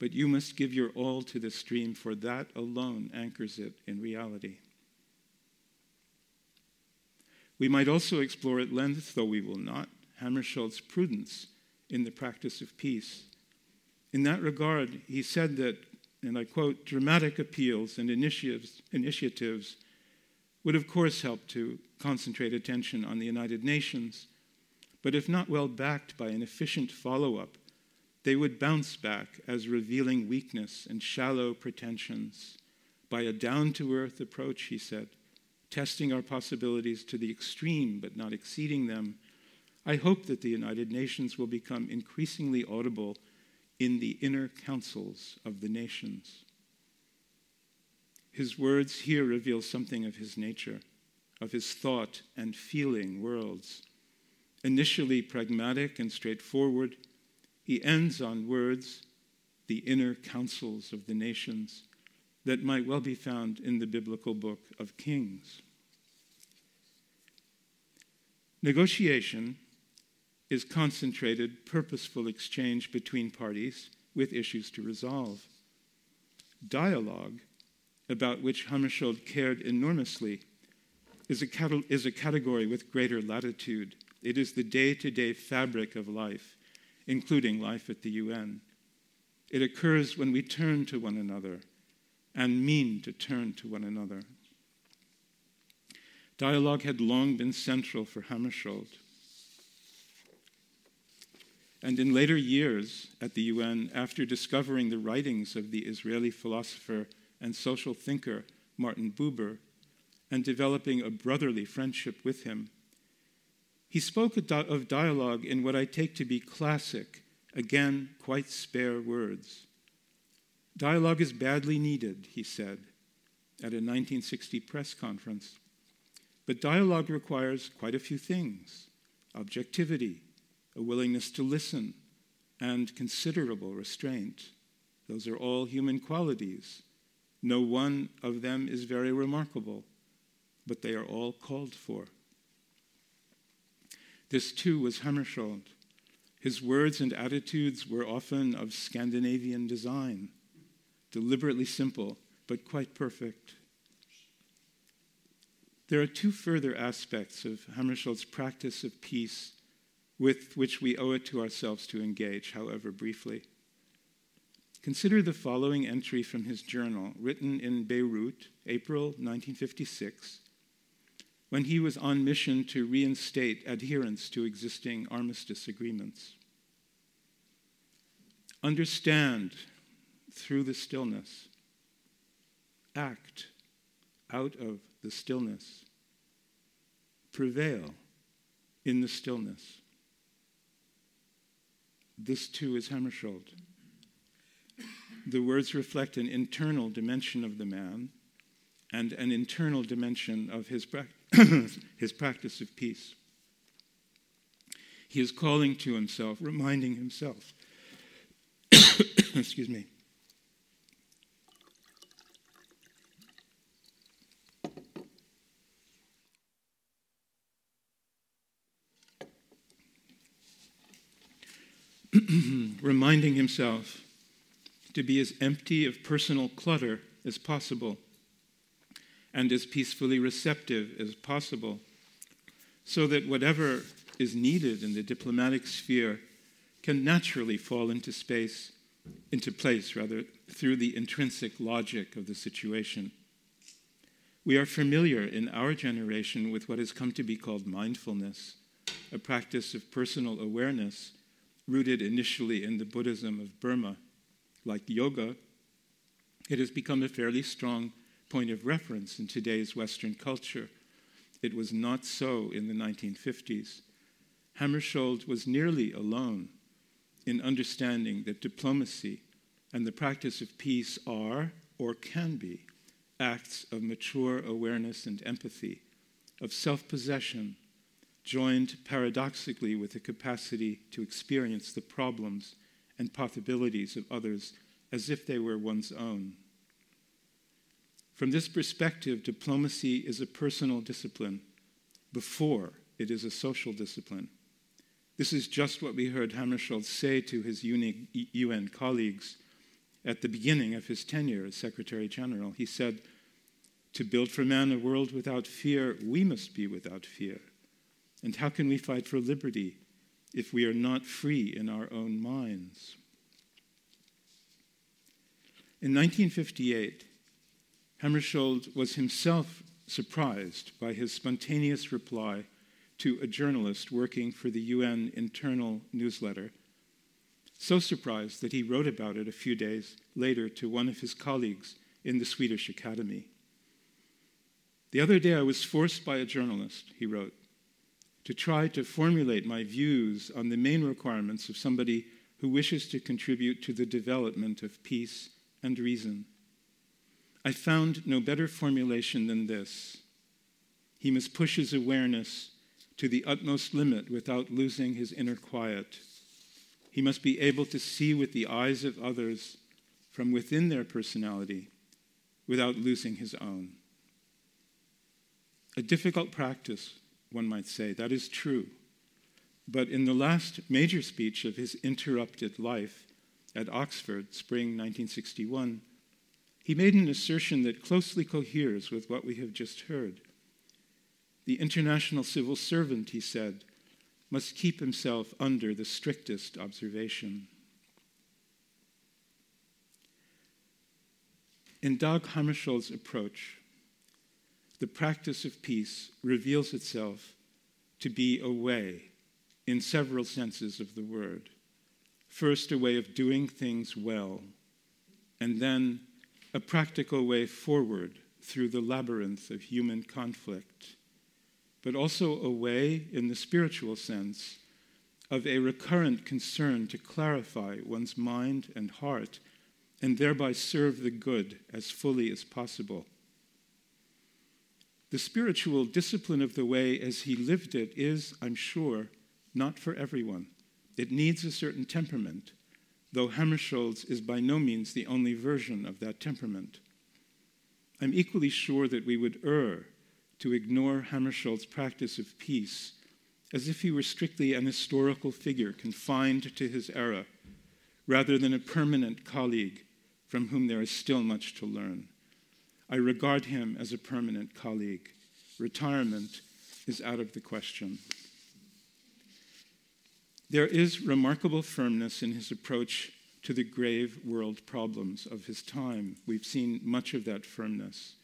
but you must give your all to this dream, for that alone anchors it in reality. We might also explore at length, though we will not, Hammarskjöld's prudence in the practice of peace. In that regard, he said that, and I quote, dramatic appeals and initiatives, initiatives would, of course, help to concentrate attention on the United Nations, but if not well backed by an efficient follow up they would bounce back as revealing weakness and shallow pretensions. By a down to earth approach, he said, testing our possibilities to the extreme but not exceeding them, I hope that the United Nations will become increasingly audible in the inner councils of the nations. His words here reveal something of his nature, of his thought and feeling worlds. Initially pragmatic and straightforward, he ends on words, the inner councils of the nations, that might well be found in the biblical book of Kings. Negotiation is concentrated, purposeful exchange between parties with issues to resolve. Dialogue, about which Hammarskjöld cared enormously, is a, cat- is a category with greater latitude. It is the day to day fabric of life including life at the UN. It occurs when we turn to one another and mean to turn to one another. Dialogue had long been central for Hammarskjöld. And in later years at the UN, after discovering the writings of the Israeli philosopher and social thinker Martin Buber and developing a brotherly friendship with him, he spoke of dialogue in what I take to be classic, again, quite spare words. Dialogue is badly needed, he said at a 1960 press conference. But dialogue requires quite a few things objectivity, a willingness to listen, and considerable restraint. Those are all human qualities. No one of them is very remarkable, but they are all called for. This too was Hammarskjöld. His words and attitudes were often of Scandinavian design, deliberately simple, but quite perfect. There are two further aspects of Hammarskjöld's practice of peace with which we owe it to ourselves to engage, however briefly. Consider the following entry from his journal, written in Beirut, April 1956, when he was on mission to reinstate adherence to existing armistice agreements. Understand through the stillness, act out of the stillness, prevail in the stillness. This too is Hammarskjöld. The words reflect an internal dimension of the man and an internal dimension of his practice his practice of peace. He is calling to himself, reminding himself, excuse me. reminding himself to be as empty of personal clutter as possible and as peacefully receptive as possible, so that whatever is needed in the diplomatic sphere can naturally fall into space, into place rather, through the intrinsic logic of the situation. We are familiar in our generation with what has come to be called mindfulness, a practice of personal awareness rooted initially in the Buddhism of Burma. Like yoga, it has become a fairly strong point of reference in today's Western culture. It was not so in the 1950s. Hammarskjöld was nearly alone in understanding that diplomacy and the practice of peace are, or can be, acts of mature awareness and empathy, of self possession, joined paradoxically with the capacity to experience the problems and possibilities of others as if they were one's own. From this perspective, diplomacy is a personal discipline before it is a social discipline. This is just what we heard Hammarskjöld say to his UN colleagues at the beginning of his tenure as Secretary General. He said, To build for man a world without fear, we must be without fear. And how can we fight for liberty if we are not free in our own minds? In 1958, Hammarskjöld was himself surprised by his spontaneous reply to a journalist working for the UN internal newsletter. so surprised that he wrote about it a few days later to one of his colleagues in the Swedish Academy. The other day, I was forced by a journalist, he wrote, to try to formulate my views on the main requirements of somebody who wishes to contribute to the development of peace and reason. I found no better formulation than this. He must push his awareness to the utmost limit without losing his inner quiet. He must be able to see with the eyes of others from within their personality without losing his own. A difficult practice, one might say, that is true. But in the last major speech of his interrupted life at Oxford, spring 1961, he made an assertion that closely coheres with what we have just heard. The international civil servant, he said, must keep himself under the strictest observation. In Dag Hammarskjöld's approach, the practice of peace reveals itself to be a way, in several senses of the word. First, a way of doing things well, and then a practical way forward through the labyrinth of human conflict, but also a way, in the spiritual sense, of a recurrent concern to clarify one's mind and heart and thereby serve the good as fully as possible. The spiritual discipline of the way as he lived it is, I'm sure, not for everyone. It needs a certain temperament, though Hammarskjöld's is by no means the only version of that temperament. I'm equally sure that we would err to ignore Hammarskjöld's practice of peace as if he were strictly an historical figure confined to his era, rather than a permanent colleague from whom there is still much to learn. I regard him as a permanent colleague. Retirement is out of the question. There is remarkable firmness in his approach to the grave world problems of his time. We've seen much of that firmness.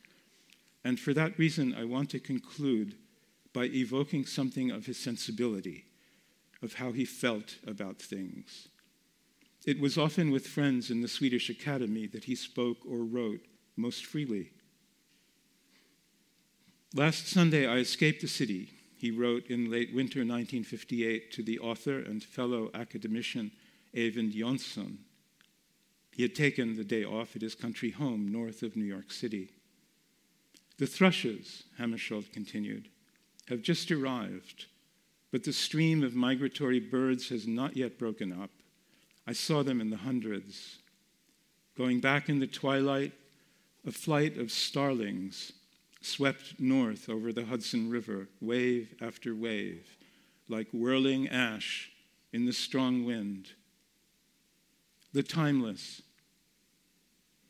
And for that reason, I want to conclude by evoking something of his sensibility, of how he felt about things. It was often with friends in the Swedish Academy that he spoke or wrote most freely. Last Sunday, I escaped the city, he wrote in late winter 1958 to the author and fellow academician Eyvind Johnson. He had taken the day off at his country home north of New York City. The thrushes, Hammarskjöld continued, have just arrived, but the stream of migratory birds has not yet broken up. I saw them in the hundreds. Going back in the twilight, a flight of starlings swept north over the Hudson River, wave after wave, like whirling ash in the strong wind. The timeless,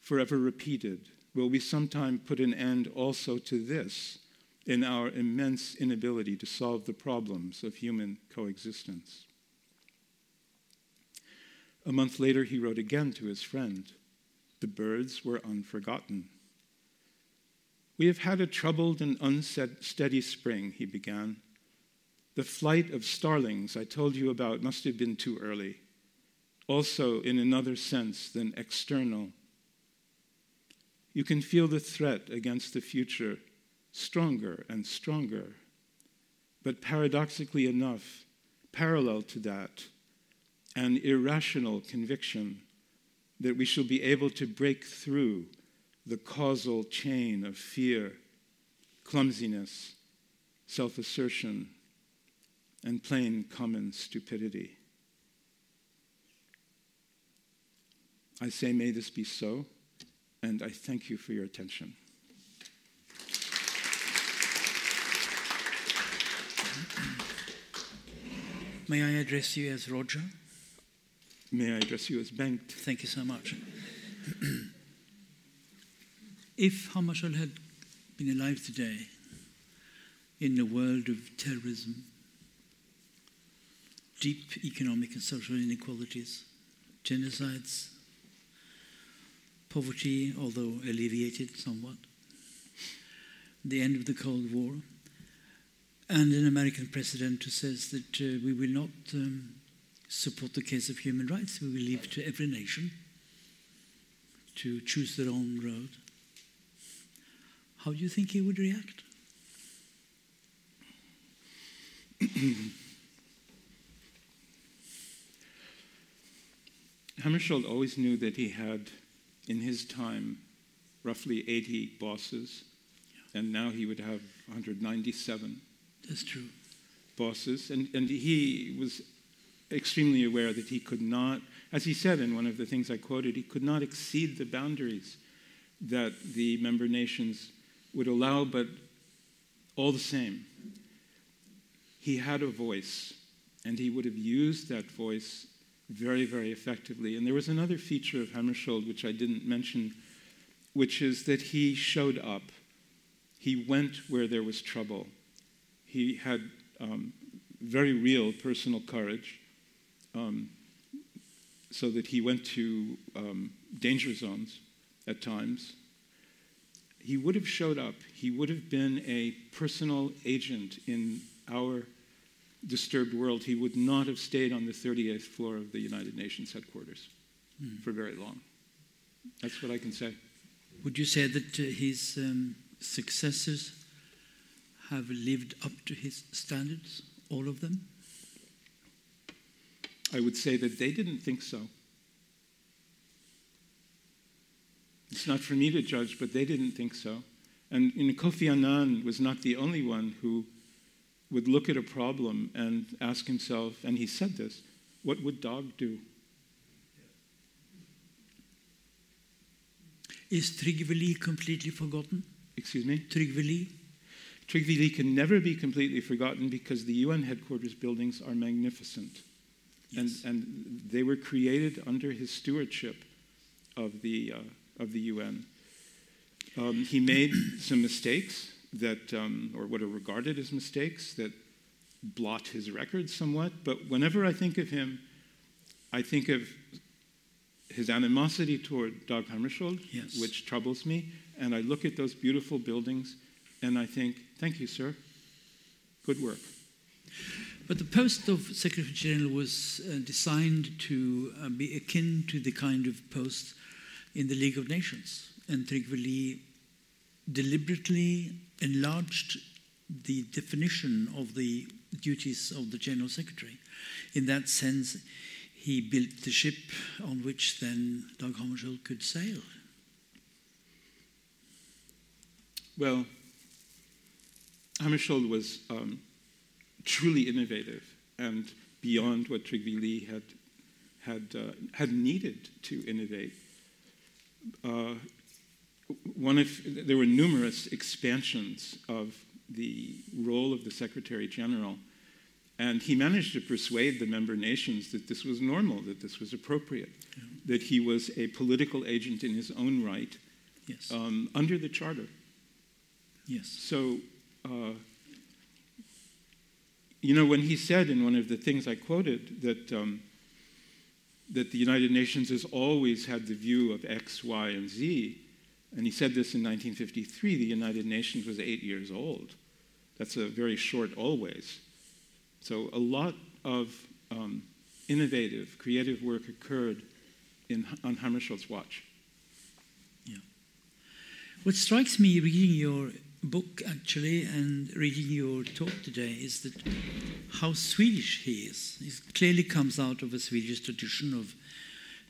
forever repeated, will we sometime put an end also to this in our immense inability to solve the problems of human coexistence? A month later, he wrote again to his friend. The birds were unforgotten. We have had a troubled and unsteady spring, he began. The flight of starlings I told you about must have been too early, also in another sense than external. You can feel the threat against the future stronger and stronger. But paradoxically enough, parallel to that, an irrational conviction that we shall be able to break through the causal chain of fear, clumsiness, self assertion, and plain common stupidity. I say, may this be so, and I thank you for your attention. May I address you as Roger? May I address you as Bengt? Thank you so much. if Hammarskjöld had been alive today in a world of terrorism, deep economic and social inequalities, genocides, poverty, although alleviated somewhat, the end of the Cold War, and an American president who says that uh, we will not um, support the case of human rights. We will leave to every nation to choose their own road. How do you think he would react? Hammarskjöld always knew that he had, in his time, roughly 80 bosses, and now he would have 197 That's true. bosses. And, and he was extremely aware that he could not, as he said in one of the things I quoted, he could not exceed the boundaries that the member nations would allow, but all the same, he had a voice, and he would have used that voice very, very effectively. And there was another feature of Hammarskjöld which I didn't mention, which is that he showed up. He went where there was trouble. He had um, very real personal courage, um, so that he went to um, danger zones at times. He would have showed up. He would have been a personal agent in our disturbed world, he would not have stayed on the 38th floor of the United Nations headquarters mm. for very long. That's what I can say. Would you say that uh, his um, successors have lived up to his standards, all of them? I would say that they didn't think so. It's not for me to judge, but they didn't think so. And Kofi Annan was not the only one who would look at a problem and ask himself, and he said this, what would Dag do? Is Trygve Lie completely forgotten? Excuse me? Trygve Lie? Trygve Lie can never be completely forgotten because the UN headquarters buildings are magnificent. Yes. And, and they were created under his stewardship of the, uh, of the UN. Um, he made some mistakes that, um, or what are regarded as mistakes that blot his record somewhat. But whenever I think of him, I think of his animosity toward Dag Hammarskjöld, yes. which troubles me, and I look at those beautiful buildings and I think, thank you, sir. Good work. But the post of Secretary General was uh, designed to uh, be akin to the kind of post in the League of Nations. And Trygve deliberately enlarged the definition of the duties of the General Secretary. In that sense, he built the ship on which then Dag Hammarskjöld could sail. Well, Hammarskjöld was um, truly innovative and beyond what Trygve Lie had, had, uh, had needed to innovate. Uh, one of, there were numerous expansions of the role of the Secretary General, and he managed to persuade the member nations that this was normal, that this was appropriate, yeah. that he was a political agent in his own right yes. um, under the Charter. Yes. So, uh, you know, when he said in one of the things I quoted that, um, that the United Nations has always had the view of X, Y, and Z, and he said this in 1953 the United Nations was eight years old. That's a very short always. So a lot of um, innovative, creative work occurred in, on Hammarskjöld's watch. Yeah. What strikes me reading your book, actually, and reading your talk today is that how Swedish he is. He clearly comes out of a Swedish tradition of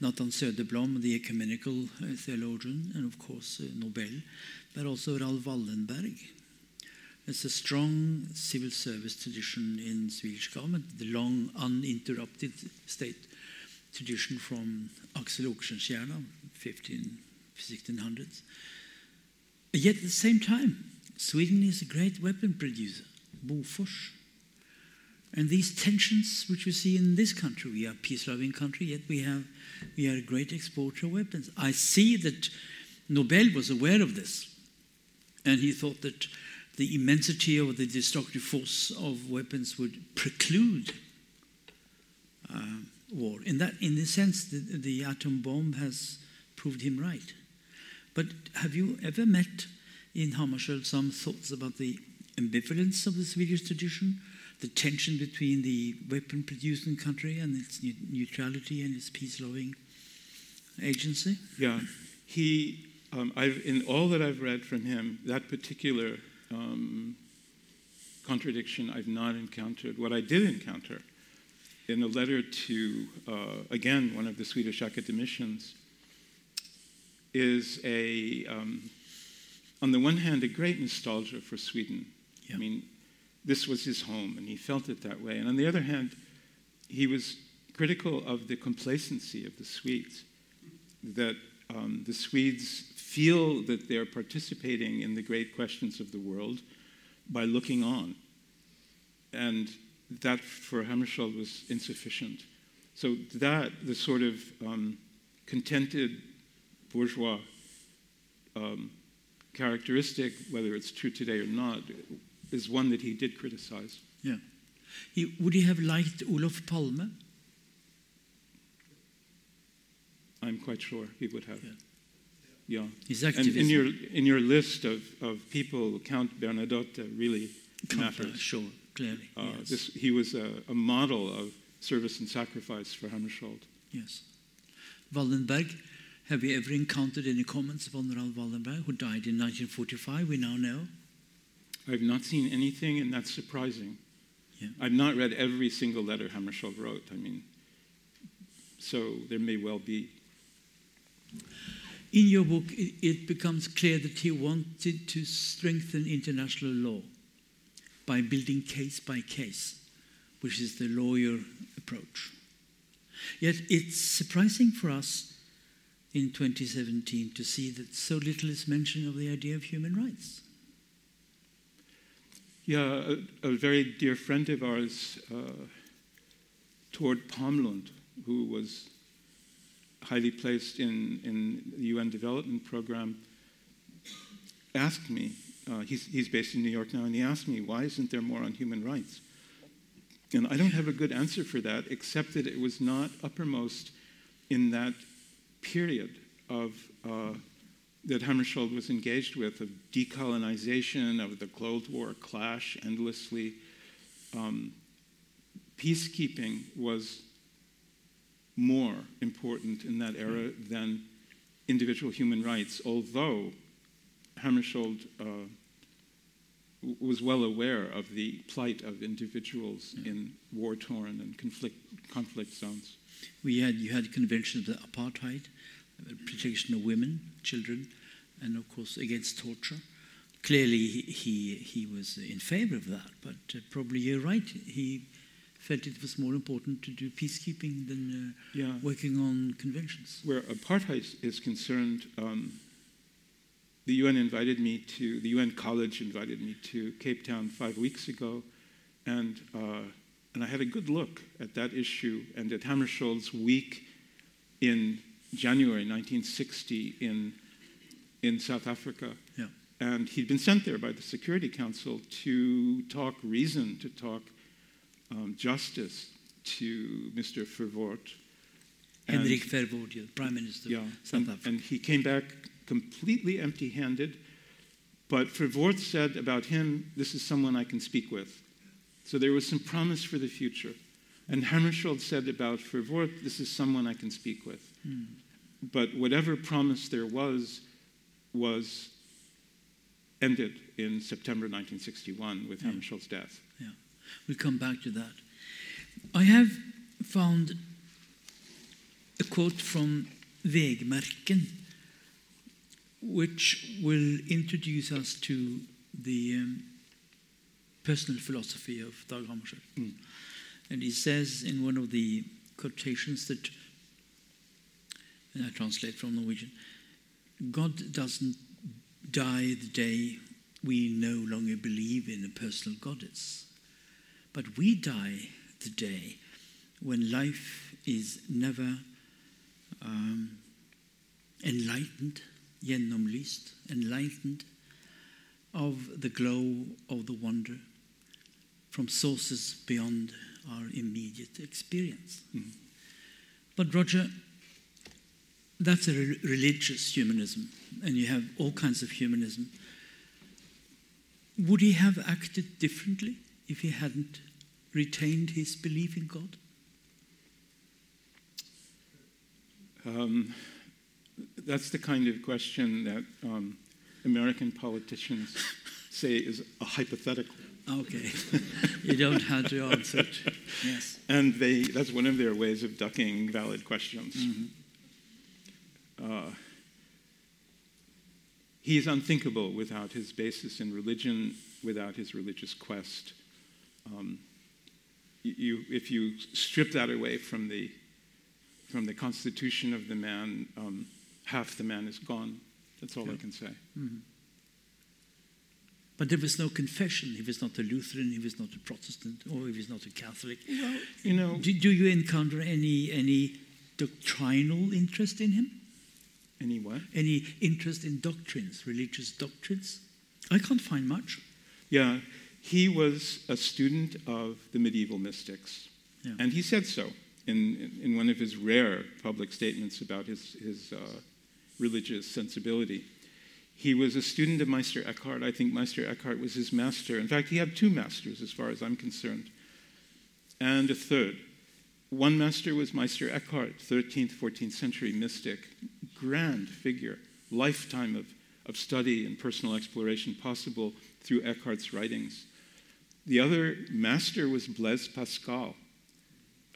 not Nathan Söderblom, the ecumenical uh, theologian, and of course uh, Nobel, but also Raoul Wallenberg. There's a strong civil service tradition in Swedish government, the long uninterrupted state tradition from Axel Oxenstierna, 15, 1600s. Yet at the same time, Sweden is a great weapon producer, Bofors. And these tensions which we see in this country, we are a peace-loving country, yet we have we are a great exporter of weapons. I see that Nobel was aware of this, and he thought that the immensity of the destructive force of weapons would preclude uh, war. In that, in this sense, the, the atom bomb has proved him right. But have you ever met in Hammarskjöld some thoughts about the ambivalence of the Swedish tradition, the tension between the weapon producing country and its neutrality and its peace loving agency? Yeah. He, um, I've, in all that I've read from him, that particular um, contradiction I've not encountered. What I did encounter in a letter to, uh, again, one of the Swedish academicians, is a, um, on the one hand, a great nostalgia for Sweden. Yeah. I mean, this was his home, and he felt it that way. And on the other hand, he was critical of the complacency of the Swedes, that um, the Swedes feel that they're participating in the great questions of the world by looking on. And that for Hammarskjöld was insufficient. So that, the sort of um, contented bourgeois um, characteristic, whether it's true today or not, is one that he did criticize. Yeah. He, would he have liked Olof Palme? I'm quite sure he would have. Yeah. yeah. His activism. And in your, in your list of, of people, Count Bernadotte really Count, matters. Sure, clearly. Uh, yes. this, he was a, a, model of service and sacrifice for Hammarskjöld. Yes. Wallenberg, have you ever encountered any comments of Honorable Wallenberg, who died in 1945, we now know? I've not seen anything, and that's surprising. Yeah. I've not read every single letter Hammarskjöld wrote. I mean, so there may well be. In your book, it becomes clear that he wanted to strengthen international law by building case by case, which is the lawyer approach. Yet it's surprising for us in 2017 to see that so little is mentioned of the idea of human rights. Yeah, a, a very dear friend of ours, uh, Tord Palmlund, who was highly placed in, in the UN Development Program, asked me, uh, he's, he's based in New York now, and he asked me, why isn't there more on human rights? And I don't have a good answer for that, except that it was not uppermost in that period of uh, that Hammarskjöld was engaged with of decolonization, of the Cold War clash endlessly. Um, peacekeeping was more important in that era than individual human rights, although Hammarskjöld uh, was well aware of the plight of individuals yeah. in war-torn and conflict, conflict zones. We had, you had conventions of the apartheid, protection of women, children, and of course against torture. Clearly, he, he, was in favor of that, but uh, probably you're right. He felt it was more important to do peacekeeping than uh, yeah. working on conventions. Where apartheid is concerned, um, the UN invited me to, the UN College invited me to Cape Town five weeks ago, and, uh, and I had a good look at that issue and at Hammarskjöld's week in January 1960 in, in South Africa. Yeah. And he'd been sent there by the Security Council to talk reason, to talk um, justice to Mr. Verwoerd. Hendrik Verwoerd, Prime Minister yeah, of South and, Africa. And he came back completely empty handed. But Verwoerd said about him, this is someone I can speak with. So there was some promise for the future. And Hammarskjöld said about Verwoerd, this is someone I can speak with. Mm. But whatever promise there was, was ended in September 1961 with yeah. Death. Yeah, we'll come back to that. I have found a quote from Vägmärken, which will introduce us to the um, personal philosophy of Dag Hammarskjöld. Mm. And he says in one of the quotations that, I translate from Norwegian, God doesn't die the day we no longer believe in a personal goddess, but we die the day when life is never um, enlightened, genomlyst, enlightened of the glow of the wonder from sources beyond our immediate experience. Mm. But, Roger, that's a re- religious humanism, and you have all kinds of humanism. would he have acted differently if he hadn't retained his belief in God? Um, that's the kind of question that um, American politicians say is a hypothetical. Okay. you don't have to answer it. Yes. And they, that's one of their ways of ducking valid questions. Mm-hmm. Uh, he is unthinkable without his basis in religion, without his religious quest. Um, you, if you strip that away from the, from the constitution of the man, um, half the man is gone. That's all Yeah. I can say. Mhm. But there was no confession. He was not a Lutheran, he was not a Protestant, or he was not a Catholic. Well, you know, Do, do you encounter any, any doctrinal interest in him? Anyway. Any interest in doctrines, religious doctrines? I can't find much. Yeah, he was a student of the medieval mystics. Yeah. And he said so in, in one of his rare public statements about his, his uh, religious sensibility. He was a student of Meister Eckhart. I think Meister Eckhart was his master. In fact, he had two masters, as far as I'm concerned, and a third. One master was Meister Eckhart, 13th, 14th century mystic, grand figure, lifetime of, of study and personal exploration possible through Eckhart's writings. The other master was Blaise Pascal,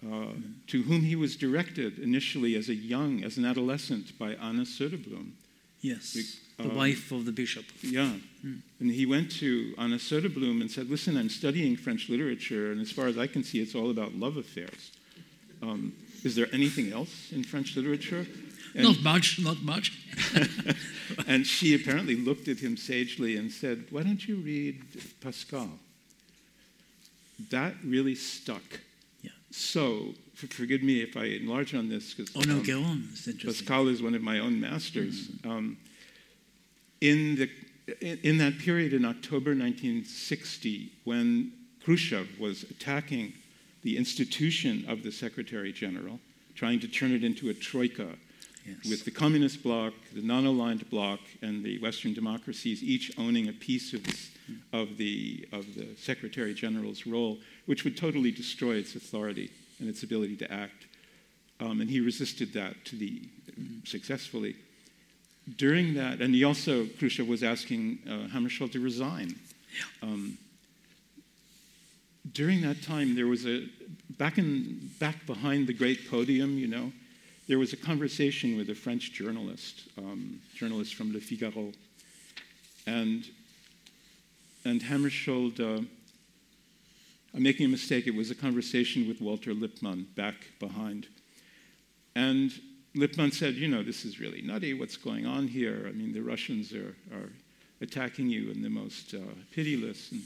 uh, to whom he was directed initially as a young, as an adolescent by Anna Söderblom. Yes, the uh, wife of the bishop. Yeah. And he went to Anna Söderblom and said, Listen, I'm studying French literature, and as far as I can see, it's all about love affairs. Um, is there anything else in French literature? And, Not much, not much. and she apparently looked at him sagely and said, Why don't you read Pascal? That really stuck. Yeah. So, forgive me if I enlarge on this, because Oh no, go on. It's interesting. Pascal is one of my own masters. Um, in, the, in, in that period in October 1960, when Khrushchev was attacking the institution of the Secretary General, trying to turn it into a troika, Yes. with the Communist bloc, the non aligned bloc, and the Western democracies each owning a piece of, this, of, the, of the Secretary General's role, which would totally destroy its authority and its ability to act. Um, and he resisted that to the, successfully. During that, and he also, Khrushchev was asking uh, Hammarskjöld to resign. Um, during that time, there was a, back, in, back behind the great podium, you know, there was a conversation with a French journalist, um, journalist from Le Figaro, and and Hammarskjöld. Uh, I'm making a mistake. It was a conversation with Walter Lippmann back behind, and Lippmann said, "You know, this is really nutty. What's going on here? I mean, the Russians are are attacking you in the most uh, pitiless and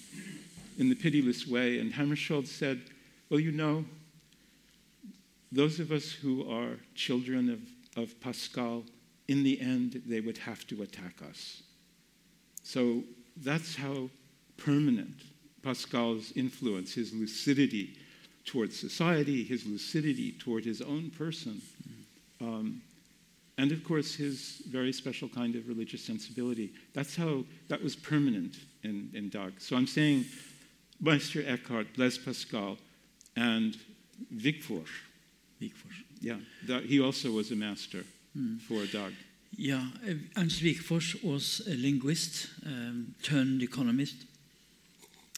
in the pitiless way." And Hammarskjöld said, "Well, you know." Those of us who are children of, of Pascal, in the end, they would have to attack us. So that's how permanent Pascal's influence, his lucidity towards society, his lucidity toward his own person, um, and of course his very special kind of religious sensibility. That's how that was permanent in, in. So I'm saying Meister Eckhart, Blaise Pascal, and Wigforss. Yeah, he also was a master for Dag. Yeah, Ernst Wigforss was a linguist um, turned economist.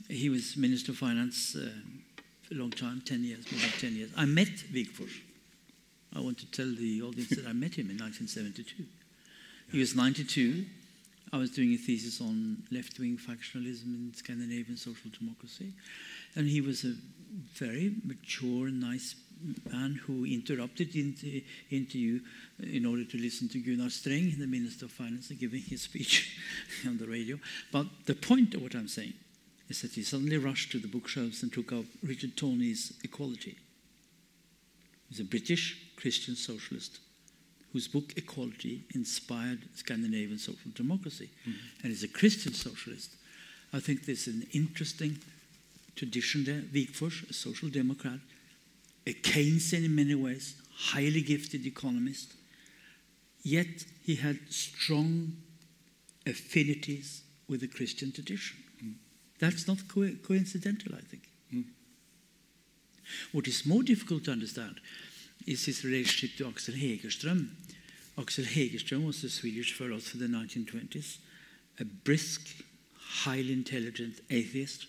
He was Minister of Finance uh, for a long time, 10 years, more than 10 years. I met Wigforss. I want to tell the audience that I met him in 1972. He was 92. I was doing a thesis on left wing factionalism in Scandinavian social democracy. And he was a very mature and nice man who interrupted the inter- interview in order to listen to Gunnar Sträng, the Minister of Finance, giving his speech on the radio. But the point of what I'm saying is that he suddenly rushed to the bookshelves and took up Richard Tawney's Equality. He's a British Christian socialist whose book Equality inspired Scandinavian social democracy. Mm-hmm. And he's a Christian socialist. I think there's an interesting tradition there. Wigforss, a social democrat, a Keynesian in many ways, highly gifted economist, yet he had strong affinities with the Christian tradition. That's not co- coincidental, I think. Mm. What is more difficult to understand is his relationship to Axel Hägerström. Axel Hägerström was a Swedish philosopher in the 1920s, a brisk, highly intelligent atheist,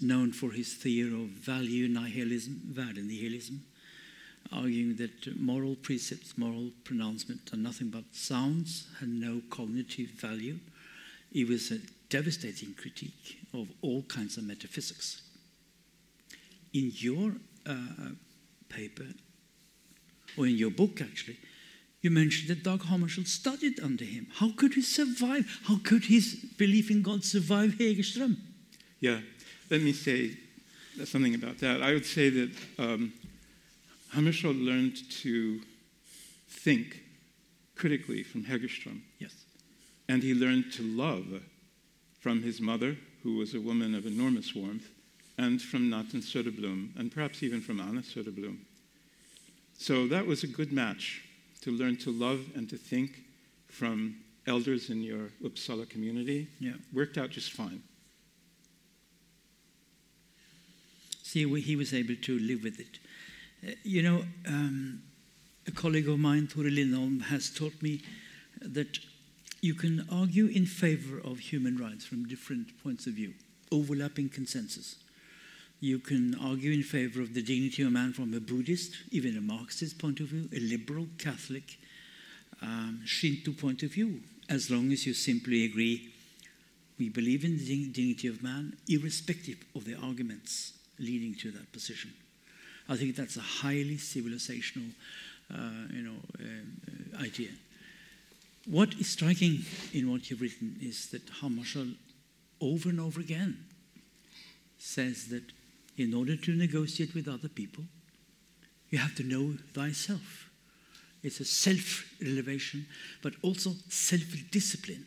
known for his theory of value nihilism, värdenihilism, arguing that moral precepts, moral pronouncements are nothing but sounds and no cognitive value. It was a devastating critique of all kinds of metaphysics. In your uh, paper, or in your book actually, you mentioned that Dag Hammarskjöld studied under him. How could he survive? How could his belief in God survive Hägerström? Yeah, let me say something about that. I would say that um, learned to think critically from Hägerström. Yes. And he learned to love from his mother, who was a woman of enormous warmth, and from Nathan Söderblom, and perhaps even from Anna Söderblom. So that was a good match to learn to love and to think from elders in your Uppsala community. Yeah. Worked out just fine. We- he was able to live with it. Uh, you know, um, a colleague of mine, Tore Lindholm, has taught me that you can argue in favor of human rights from different points of view, overlapping consensus. You can argue in favor of the dignity of man from a Buddhist, even a Marxist point of view, a liberal, Catholic, um, Shinto point of view, as long as you simply agree we believe in the dignity of man, irrespective of the arguments leading to that position. I think that's a highly civilizational, uh, you know, um, uh, idea. What is striking in what you've written is that Hammarskjöld, over and over again, says that in order to negotiate with other people, you have to know thyself. It's a self-revelation, but also self-discipline.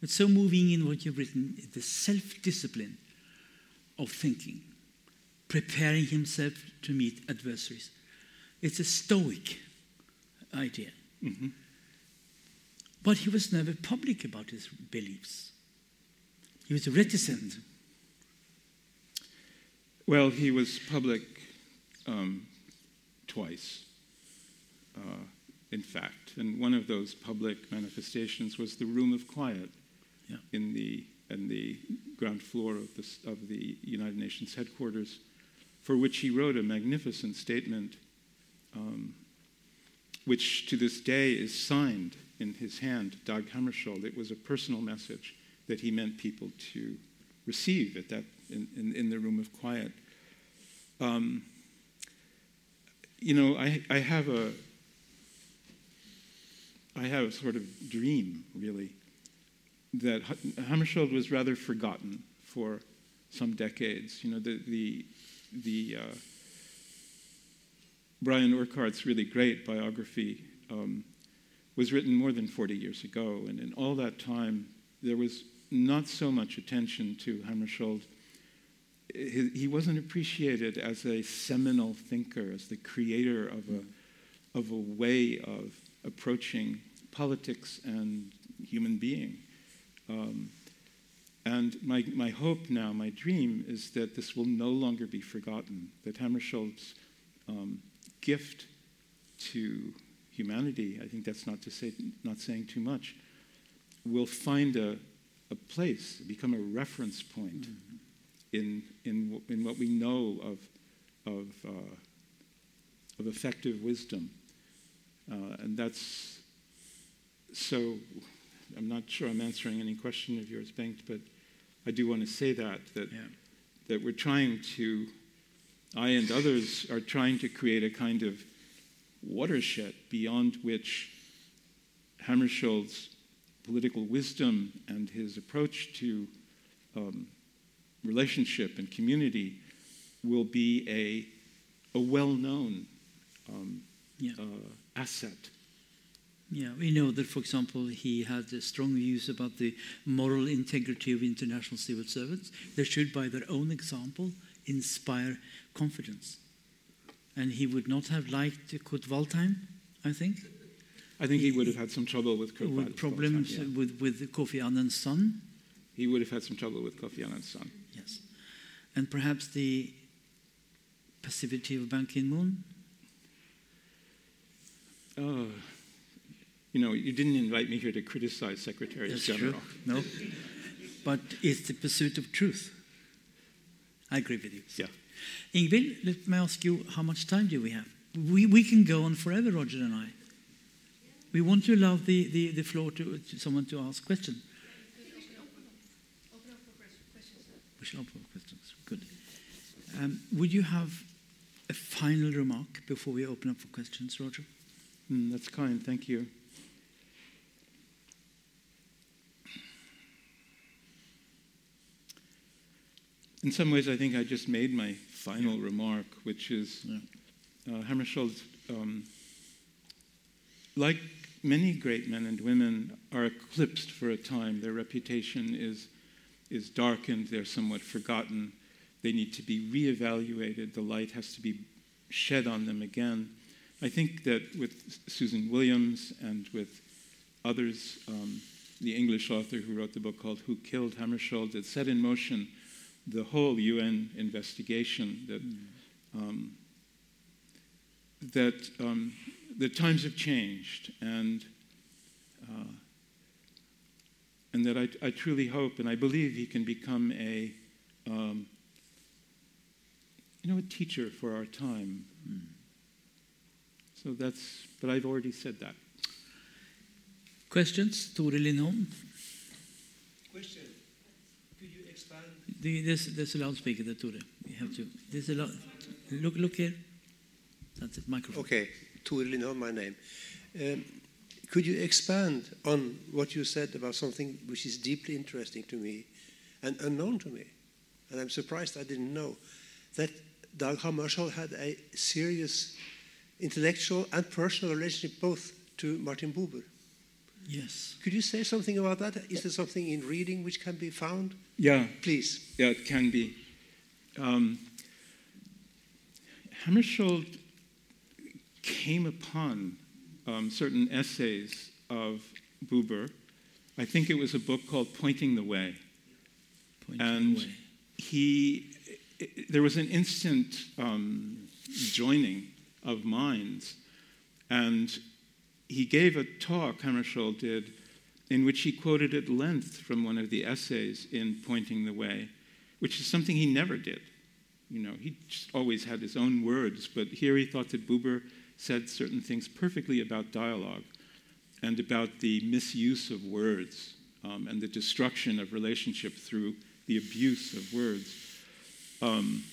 What's so moving in what you've written the self-discipline of thinking, preparing himself to meet adversaries. It's a stoic idea. Mhm. But he was never public about his beliefs. He was reticent. Well, he was public um, twice, uh, in fact. And one of those public manifestations was the Room of Quiet Yeah. in, the, in the ground floor of the, of the United Nations headquarters, for which he wrote a magnificent statement, um, which to this day is signed in his hand, Dag Hammarskjöld. It was a personal message that he meant people to receive at that in, in, in the room of quiet. Um, you know, I, I have a I have a sort of dream, really, that Hammarskjöld was rather forgotten for some decades. You know, the the the uh, Brian Urquhart's really great biography um, was written more than 40 years ago, and in all that time, there was not so much attention to Hammarskjöld. He, he wasn't appreciated as a seminal thinker, as the creator of a, of a way of approaching politics and human being. Um, and my, my hope now, my dream, is that this will no longer be forgotten, that Hammarskjöld's um, gift to humanity, I think that's not, to say, not saying too much, will find a, a place, become a reference point in, in, in what we know of, of, uh, of effective wisdom. Uh, and that's so, I'm not sure I'm answering any question of yours, Bernt, but I do want to say that, that, Yeah. that we're trying to, I and others are trying to create a kind of watershed beyond which Hammarskjöld's political wisdom and his approach to um, relationship and community will be a, a well known um, Yeah. uh, asset. Yeah, we know that, for example, he had strong views about the moral integrity of international civil servants. They should, by their own example, inspire confidence. And he would not have liked Kurt Waldheim, I think, I think he would have had some trouble with Kurt with Waldheim, problems yeah. with, with Kofi Annan's son. he would have had some trouble with Kofi Annan's son. Yes. And perhaps the passivity of Ban Ki moon? Oh, you know, you didn't invite me here to criticize Secretary That's General. true. No. But it's the pursuit of truth. I agree with you. Yeah. Ingvild, let me ask you, how much time do we have? We, we can go on forever, Roger and I. We want to allow the, the, the floor to, to someone to ask questions. We should open for questions. Good. Um, would you have a final remark before we open up for questions, Roger? Mm, that's kind, thank you. In some ways, I think I just made my final remark, which is Yeah. uh, Hammarskjöld, um, like many great men and women, are eclipsed for a time. Their reputation is, is darkened, they're somewhat forgotten. They need to be reevaluated, the light has to be shed on them again. I think that with Susan Williams and with others, um, the English author who wrote the book called Who Killed Hammarskjöld, it set in motion the whole UN investigation that um, that um, the times have changed and uh, and that I, I, truly hope and I believe he can become a um, you know a teacher for our time. Mm. So that's but I've already said that. Questions, Tore Lindholm? Question. Could you expand? The, there's, a loudspeaker there, Tore. You have to. There's a. Look, look here. That's it. Microphone. Okay, Tore Lindholm, my name. Um, could you expand on what you said about something which is deeply interesting to me and unknown to me? And I'm surprised I didn't know that Dag Hammarskjöld had a serious intellectual and personal relationship both to Martin Buber. Yes. Could you say something about that? Is there something in reading which can be found? Yeah. Please. Yeah, it can be. Um, Hammarskjöld came upon um, certain essays of Buber. I think it was a book called Pointing the Way. Pointing and the way. he, it, there was an instant um, joining of minds. And he gave a talk, Hammarskjöld did, in which he quoted at length from one of the essays in Pointing the Way, which is something he never did. You know, he just always had his own words, but here he thought that Buber said certain things perfectly about dialogue and about the misuse of words um, and the destruction of relationship through the abuse of words. Um,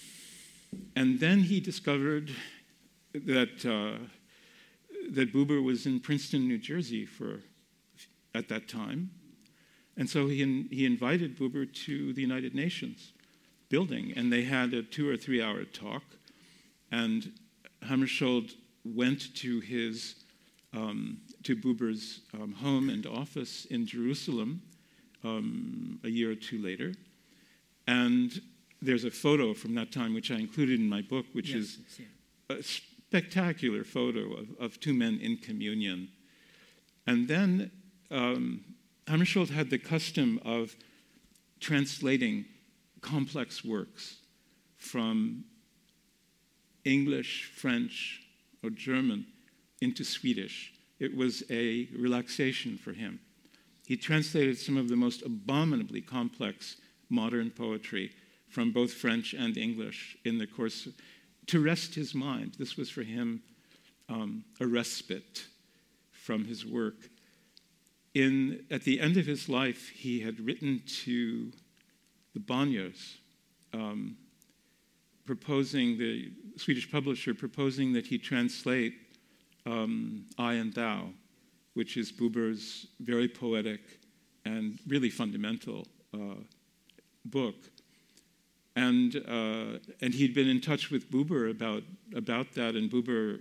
and then he discovered that uh, that Buber was in Princeton, New Jersey, for at that time, and so he in, he invited Buber to the United Nations building, and they had a two or three hour talk, and Hammarskjöld went to his um, to Buber's um, home and office in Jerusalem um, a year or two later, and there's a photo from that time which I included in my book, which Yes, is it's here. a spectacular photo of, of two men in communion. And then um, had the custom of translating complex works from English, French, or German into Swedish. It was a relaxation for him. He translated some of the most abominably complex modern poetry from both French and English in the course to rest his mind. This was for him um, a respite from his work. In, at the end of his life, he had written to the Bonniers, um, proposing, the Swedish publisher, proposing that he translate um, I and Thou, which is Buber's very poetic and really fundamental uh, book. And, uh, and he'd been in touch with Buber about, about that, and Buber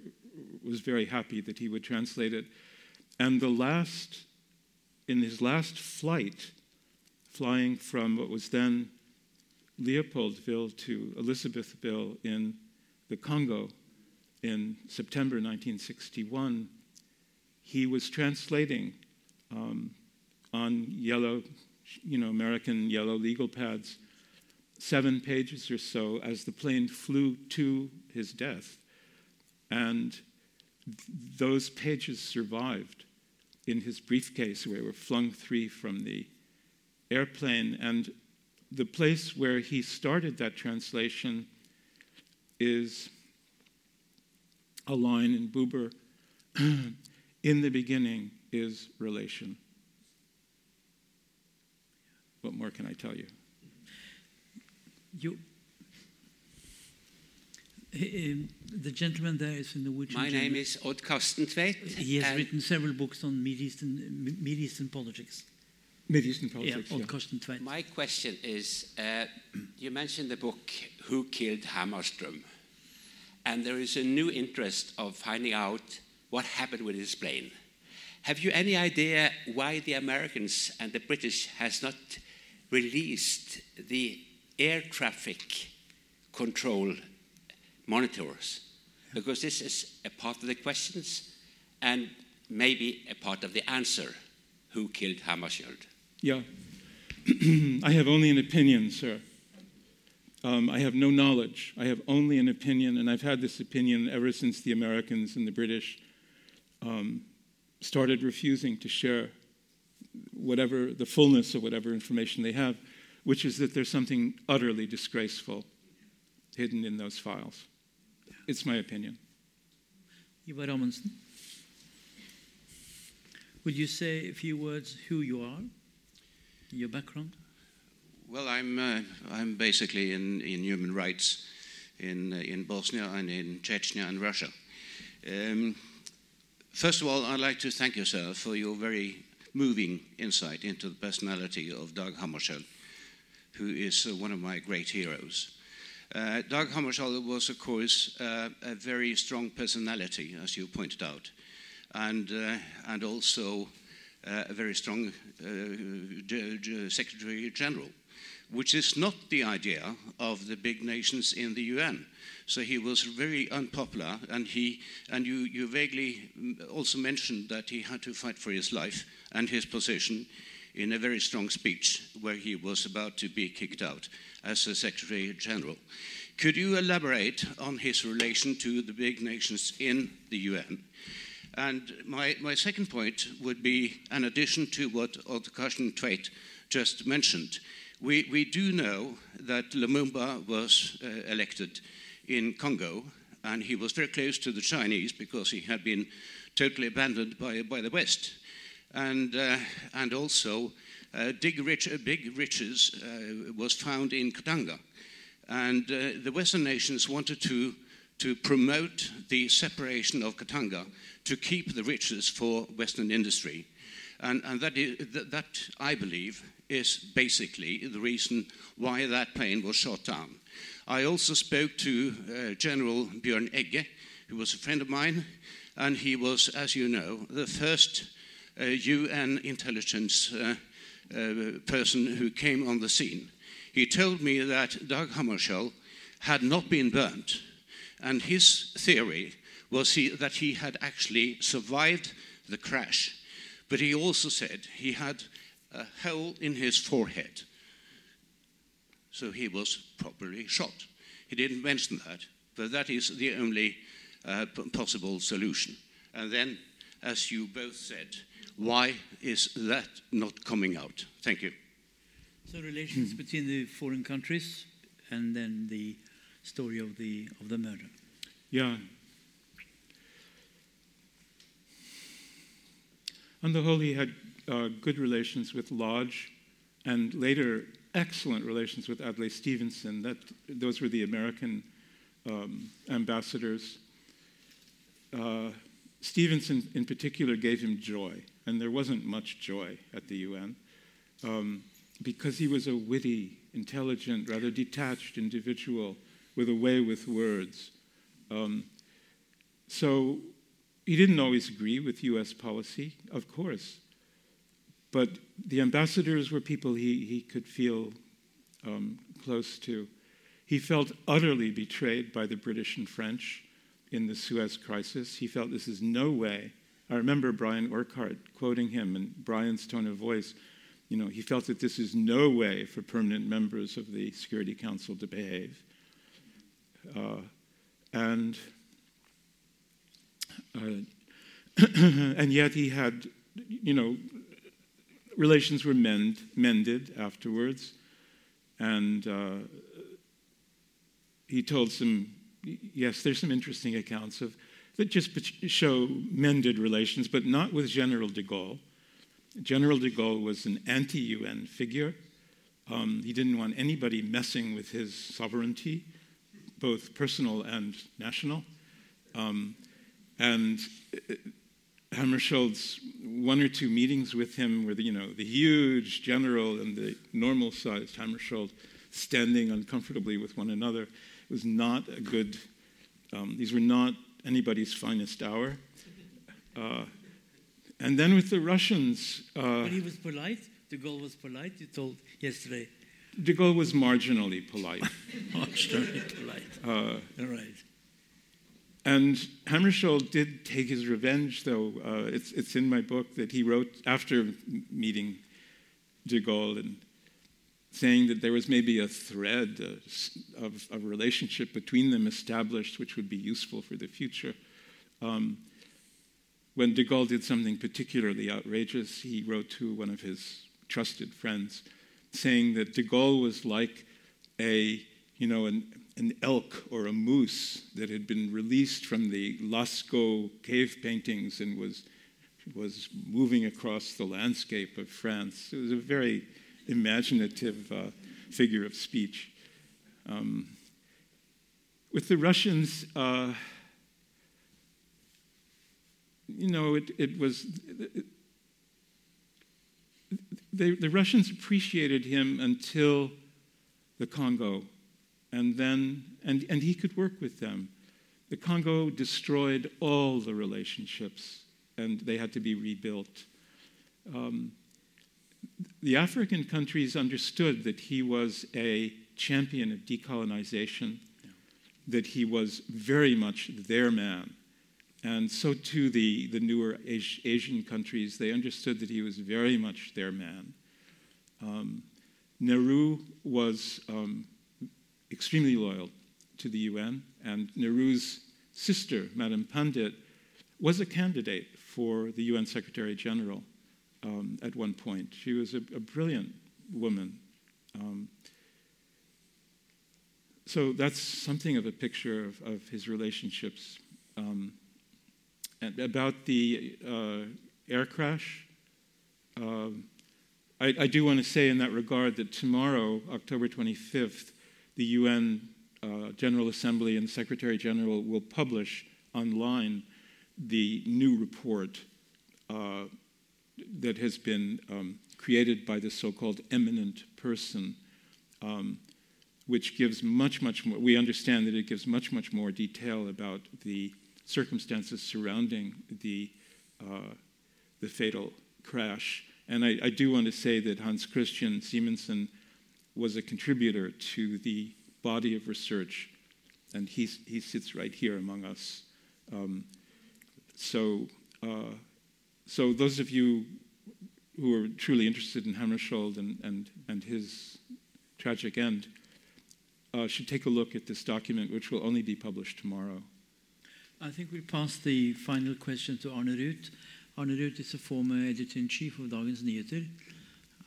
was very happy that he would translate it. And the last, in his last flight, flying from what was then Leopoldville to Elizabethville in the Congo in September 1961, he was translating um, on yellow you know, American yellow legal pads, seven pages or so as the plane flew to his death. And th- those pages survived in his briefcase, where were flung three from the airplane. And the place where he started that translation is a line in Buber In the beginning is relation. What more can I tell you? You, um, the gentleman there is in the Norwegian. My name is Odd Karsten Tveit. He has written several books on Mideastern, Mideastern politics. Mideastern politics. yeah, Odd yeah. Karsten Tveit. My question is uh, you mentioned the book Who Killed Hammarström? And there is a new interest of finding out what happened with his plane. Have you any idea why the Americans and the British has not released the air traffic control monitors? Because this is a part of the questions and maybe a part of the answer. Who killed Hammarskjöld? Yeah. I have only an opinion, sir. Um, I have no knowledge. I have only an opinion, and I've had this opinion ever since the Americans and the British um, started refusing to share whatever the fullness of whatever information they have, which is that there's something utterly disgraceful hidden in those files. It's my opinion. Ivar Amundsen. Would you say a few words who you are, your background? Well, I'm, uh, I'm basically in, in human rights in, uh, in Bosnia and in Chechnya and Russia. Um, first of all, I'd like to thank you, sir, for your very moving insight into the personality of Dag Hammarskjöld, who is uh, one of my great heroes. Uh, Dag Hammarskjöld was, of course, uh, a very strong personality, as you pointed out, and, uh, and also uh, a very strong uh, Secretary General, which is not the idea of the big nations in the UN. So he was very unpopular, and, he, and you, you vaguely mm, also mentioned that he had to fight for his life and his position in a very strong speech where he was about to be kicked out as a Secretary General. Could you elaborate on his relation to the big nations in the UN? And my, my second point would be an addition to what Odd Karsten Tveit just mentioned. We, we do know that Lumumba was uh, elected in Congo, and he was very close to the Chinese because he had been totally abandoned by, by the West. And, uh, and also, uh, big, rich, uh, big riches uh, was found in Katanga. And uh, the Western nations wanted to, to promote the separation of Katanga to keep the riches for Western industry. And, and that, is, that, I believe, is basically the reason why that plane was shot down. I also spoke to General Björn Egge, who was a friend of mine, and he was, as you know, the first uh, UN intelligence uh, uh, person who came on the scene. He told me that Dag Hammarskjöld had not been burnt, and his theory was he, that he had actually survived the crash. But he also said he had a hole in his forehead. So he was properly shot. He didn't mention that, but that is the only uh, possible solution. And then, as you both said, why is that not coming out? Thank you. So relations between the foreign countries and then the story of the of the murder. Yeah. On the whole, he had uh, good relations with Lodge and later excellent relations with Adlai Stevenson. That, those were the American um, ambassadors. Uh, Stevenson, in particular, gave him joy, and there wasn't much joy at the UN um, because he was a witty, intelligent, rather detached individual with a way with words. Um, so he didn't always agree with US policy, of course. But the ambassadors were people he, he could feel um, close to. He felt utterly betrayed by the British and French in the Suez crisis. He felt this is no way. I remember Brian Urquhart quoting him in Brian's tone of voice. you know, he felt that this is no way for permanent members of the Security Council to behave. Uh, and uh, and yet he had, you know, relations were mend, mended afterwards, and uh, he told some. Yes, there's some interesting accounts of that just show mended relations, but not with General de Gaulle. General de Gaulle was an anti UN figure. Um, he didn't want anybody messing with his sovereignty, both personal and national. Um, and uh, Hammarskjöld's one or two meetings with him were the, you know, the huge general and the normal sized Hammarskjöld standing uncomfortably with one another. It was not a good, um, these were not anybody's finest hour. Uh, and then with the Russians. Uh, but he was polite. De Gaulle was polite, you told yesterday. De Gaulle was marginally polite. marginally polite. Uh, All right. And Hammarskjöld did take his revenge, though. Uh, it's, it's in my book that he wrote after meeting de Gaulle and saying that there was maybe a thread uh, of a relationship between them established which would be useful for the future. Um, when de Gaulle did something particularly outrageous, he wrote to one of his trusted friends saying that de Gaulle was like a, you know, an, an elk or a moose that had been released from the Lascaux cave paintings and was, was moving across the landscape of France. It was a very imaginative uh, figure of speech. Um, with the Russians, uh, you know, it, it was. It, they, the Russians appreciated him until the Congo, and then, and, and he could work with them. The Congo destroyed all the relationships, and they had to be rebuilt. Um, the African countries understood that he was a champion of decolonization, yeah. that he was very much their man. And so too the, the newer Asian countries, they understood that he was very much their man. Um, Nehru was um, extremely loyal to the UN, and Nehru's sister, Madame Pandit, was a candidate for the UN Secretary General um, at one point. She was a, a brilliant woman. Um, so that's something of a picture of, of his relationships. Um, and about the uh, air crash, uh, I, I, do want to say in that regard that tomorrow, October 25th, the UN uh, General Assembly and Secretary General will publish online the new report uh, that has been um, created by the so called eminent person, um, which gives much, much more, we understand that it gives much, much more detail about the circumstances surrounding the, uh, the fatal crash. And I, I, do want to say that Hans Christian Simonsen was a contributor to the body of research, and he, he sits right here among us. Um, so, uh, so those of you who are truly interested in Hammarskjöld and, and, and his tragic end uh, should take a look at this document, which will only be published tomorrow. I think we'll pass the final question to Arne Ruth. Arne Ruth is a former editor-in-chief of Dagens Nyheter,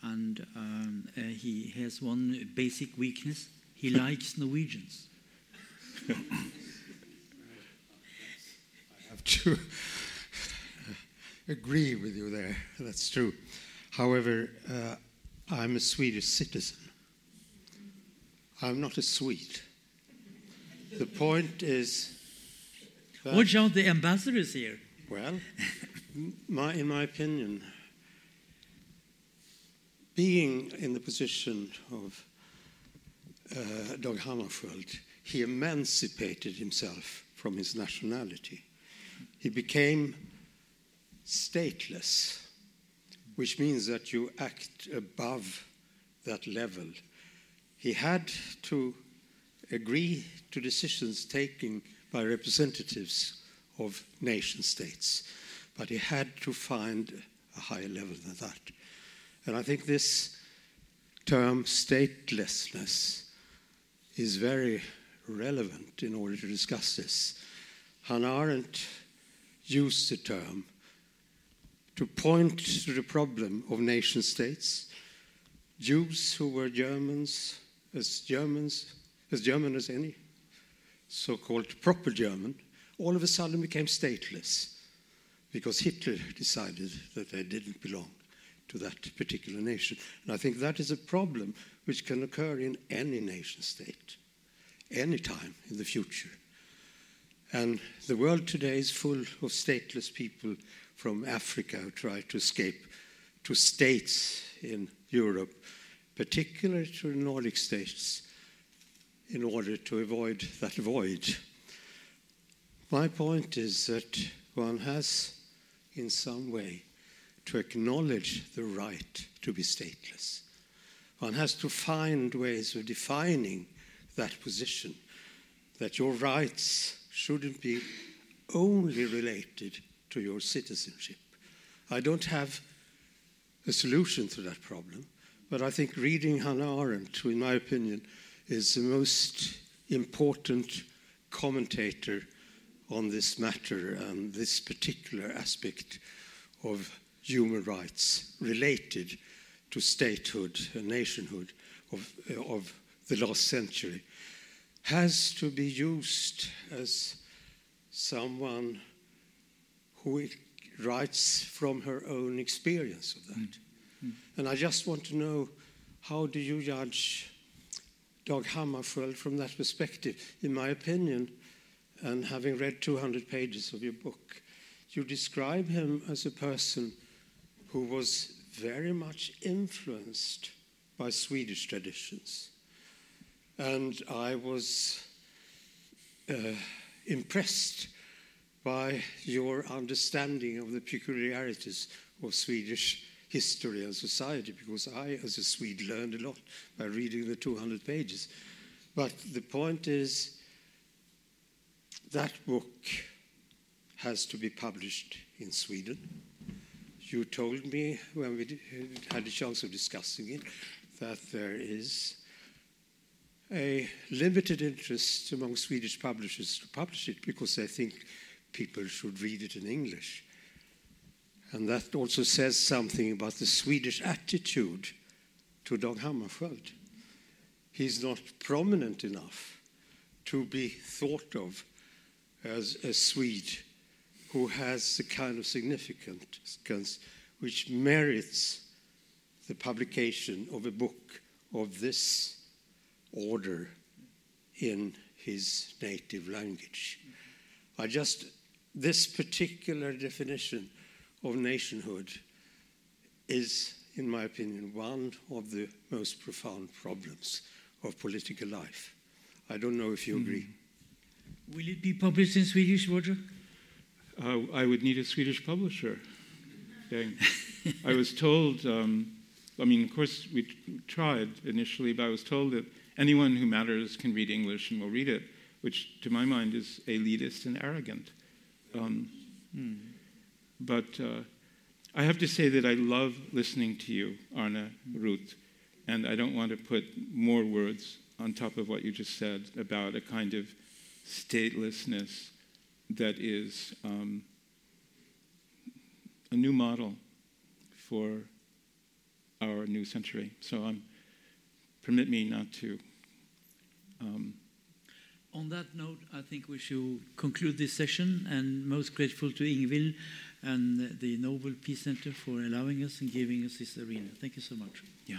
and um, uh, he has one basic weakness. He likes Norwegians. I have to agree with you there. That's true. However, uh, I'm a Swedish citizen. I'm not a Swede. The point is. Watch out, the ambassador is here. Well, my, in my opinion, being in the position of uh, Dag Hammarskjöld, he emancipated himself from his nationality. He became stateless, which means that you act above that level. He had to agree to decisions taken by representatives of nation states, but he had to find a higher level than that. And I think this term statelessness is very relevant in order to discuss this. Hannah Arendt used the term to point to the problem of nation states. Jews who were Germans, as Germans, as German as any, so-called proper German, all of a sudden became stateless because Hitler decided that they didn't belong to that particular nation. And I think that is a problem which can occur in any nation state, any time in the future. And the world today is full of stateless people from Africa who try to escape to states in Europe, particularly to the Nordic states, in order to avoid that void. My point is that one has, in some way, to acknowledge the right to be stateless. One has to find ways of defining that position, that your rights shouldn't be only related to your citizenship. I don't have a solution to that problem, but I think reading Hannah Arendt, in my opinion, is the most important commentator on this matter and this particular aspect of human rights related to statehood and nationhood of, uh, of the last century has to be used as someone who writes from her own experience of that. Mm. And I just want to know how do you judge Dag Hammarskjöld from that perspective? In my opinion, and having read 200 pages of your book, you describe him as a person who was very much influenced by Swedish traditions. And I was uh, impressed by your understanding of the peculiarities of Swedish history and society, because I, as a Swede, learned a lot by reading the 200 pages. But the point is, that book has to be published in Sweden. You told me when we had a chance of discussing it that there is a limited interest among Swedish publishers to publish it because they think people should read it in English. And that also says something about the Swedish attitude to Dag Hammarskjöld. He's not prominent enough to be thought of as a Swede who has the kind of significance which merits the publication of a book of this order in his native language. I just, this particular definition of nationhood is, in my opinion, one of the most profound problems of political life. I don't know if you agree. Mm. Will it be published in Swedish, Roger? Uh, I would need a Swedish publisher. I was told, um, I mean, of course, we tried initially, but I was told that anyone who matters can read English and will read it, which to my mind is elitist and arrogant. Um, hmm. But uh, I have to say that I love listening to you, Arna, Ruth, and I don't want to put more words on top of what you just said about a kind of statelessness that is um, a new model for our new century. So um, permit me not to. Um, on that note, I think we should conclude this session and most grateful to Ingvild and the Nobel Peace Center for allowing us and giving us this arena. Thank you so much. Yeah.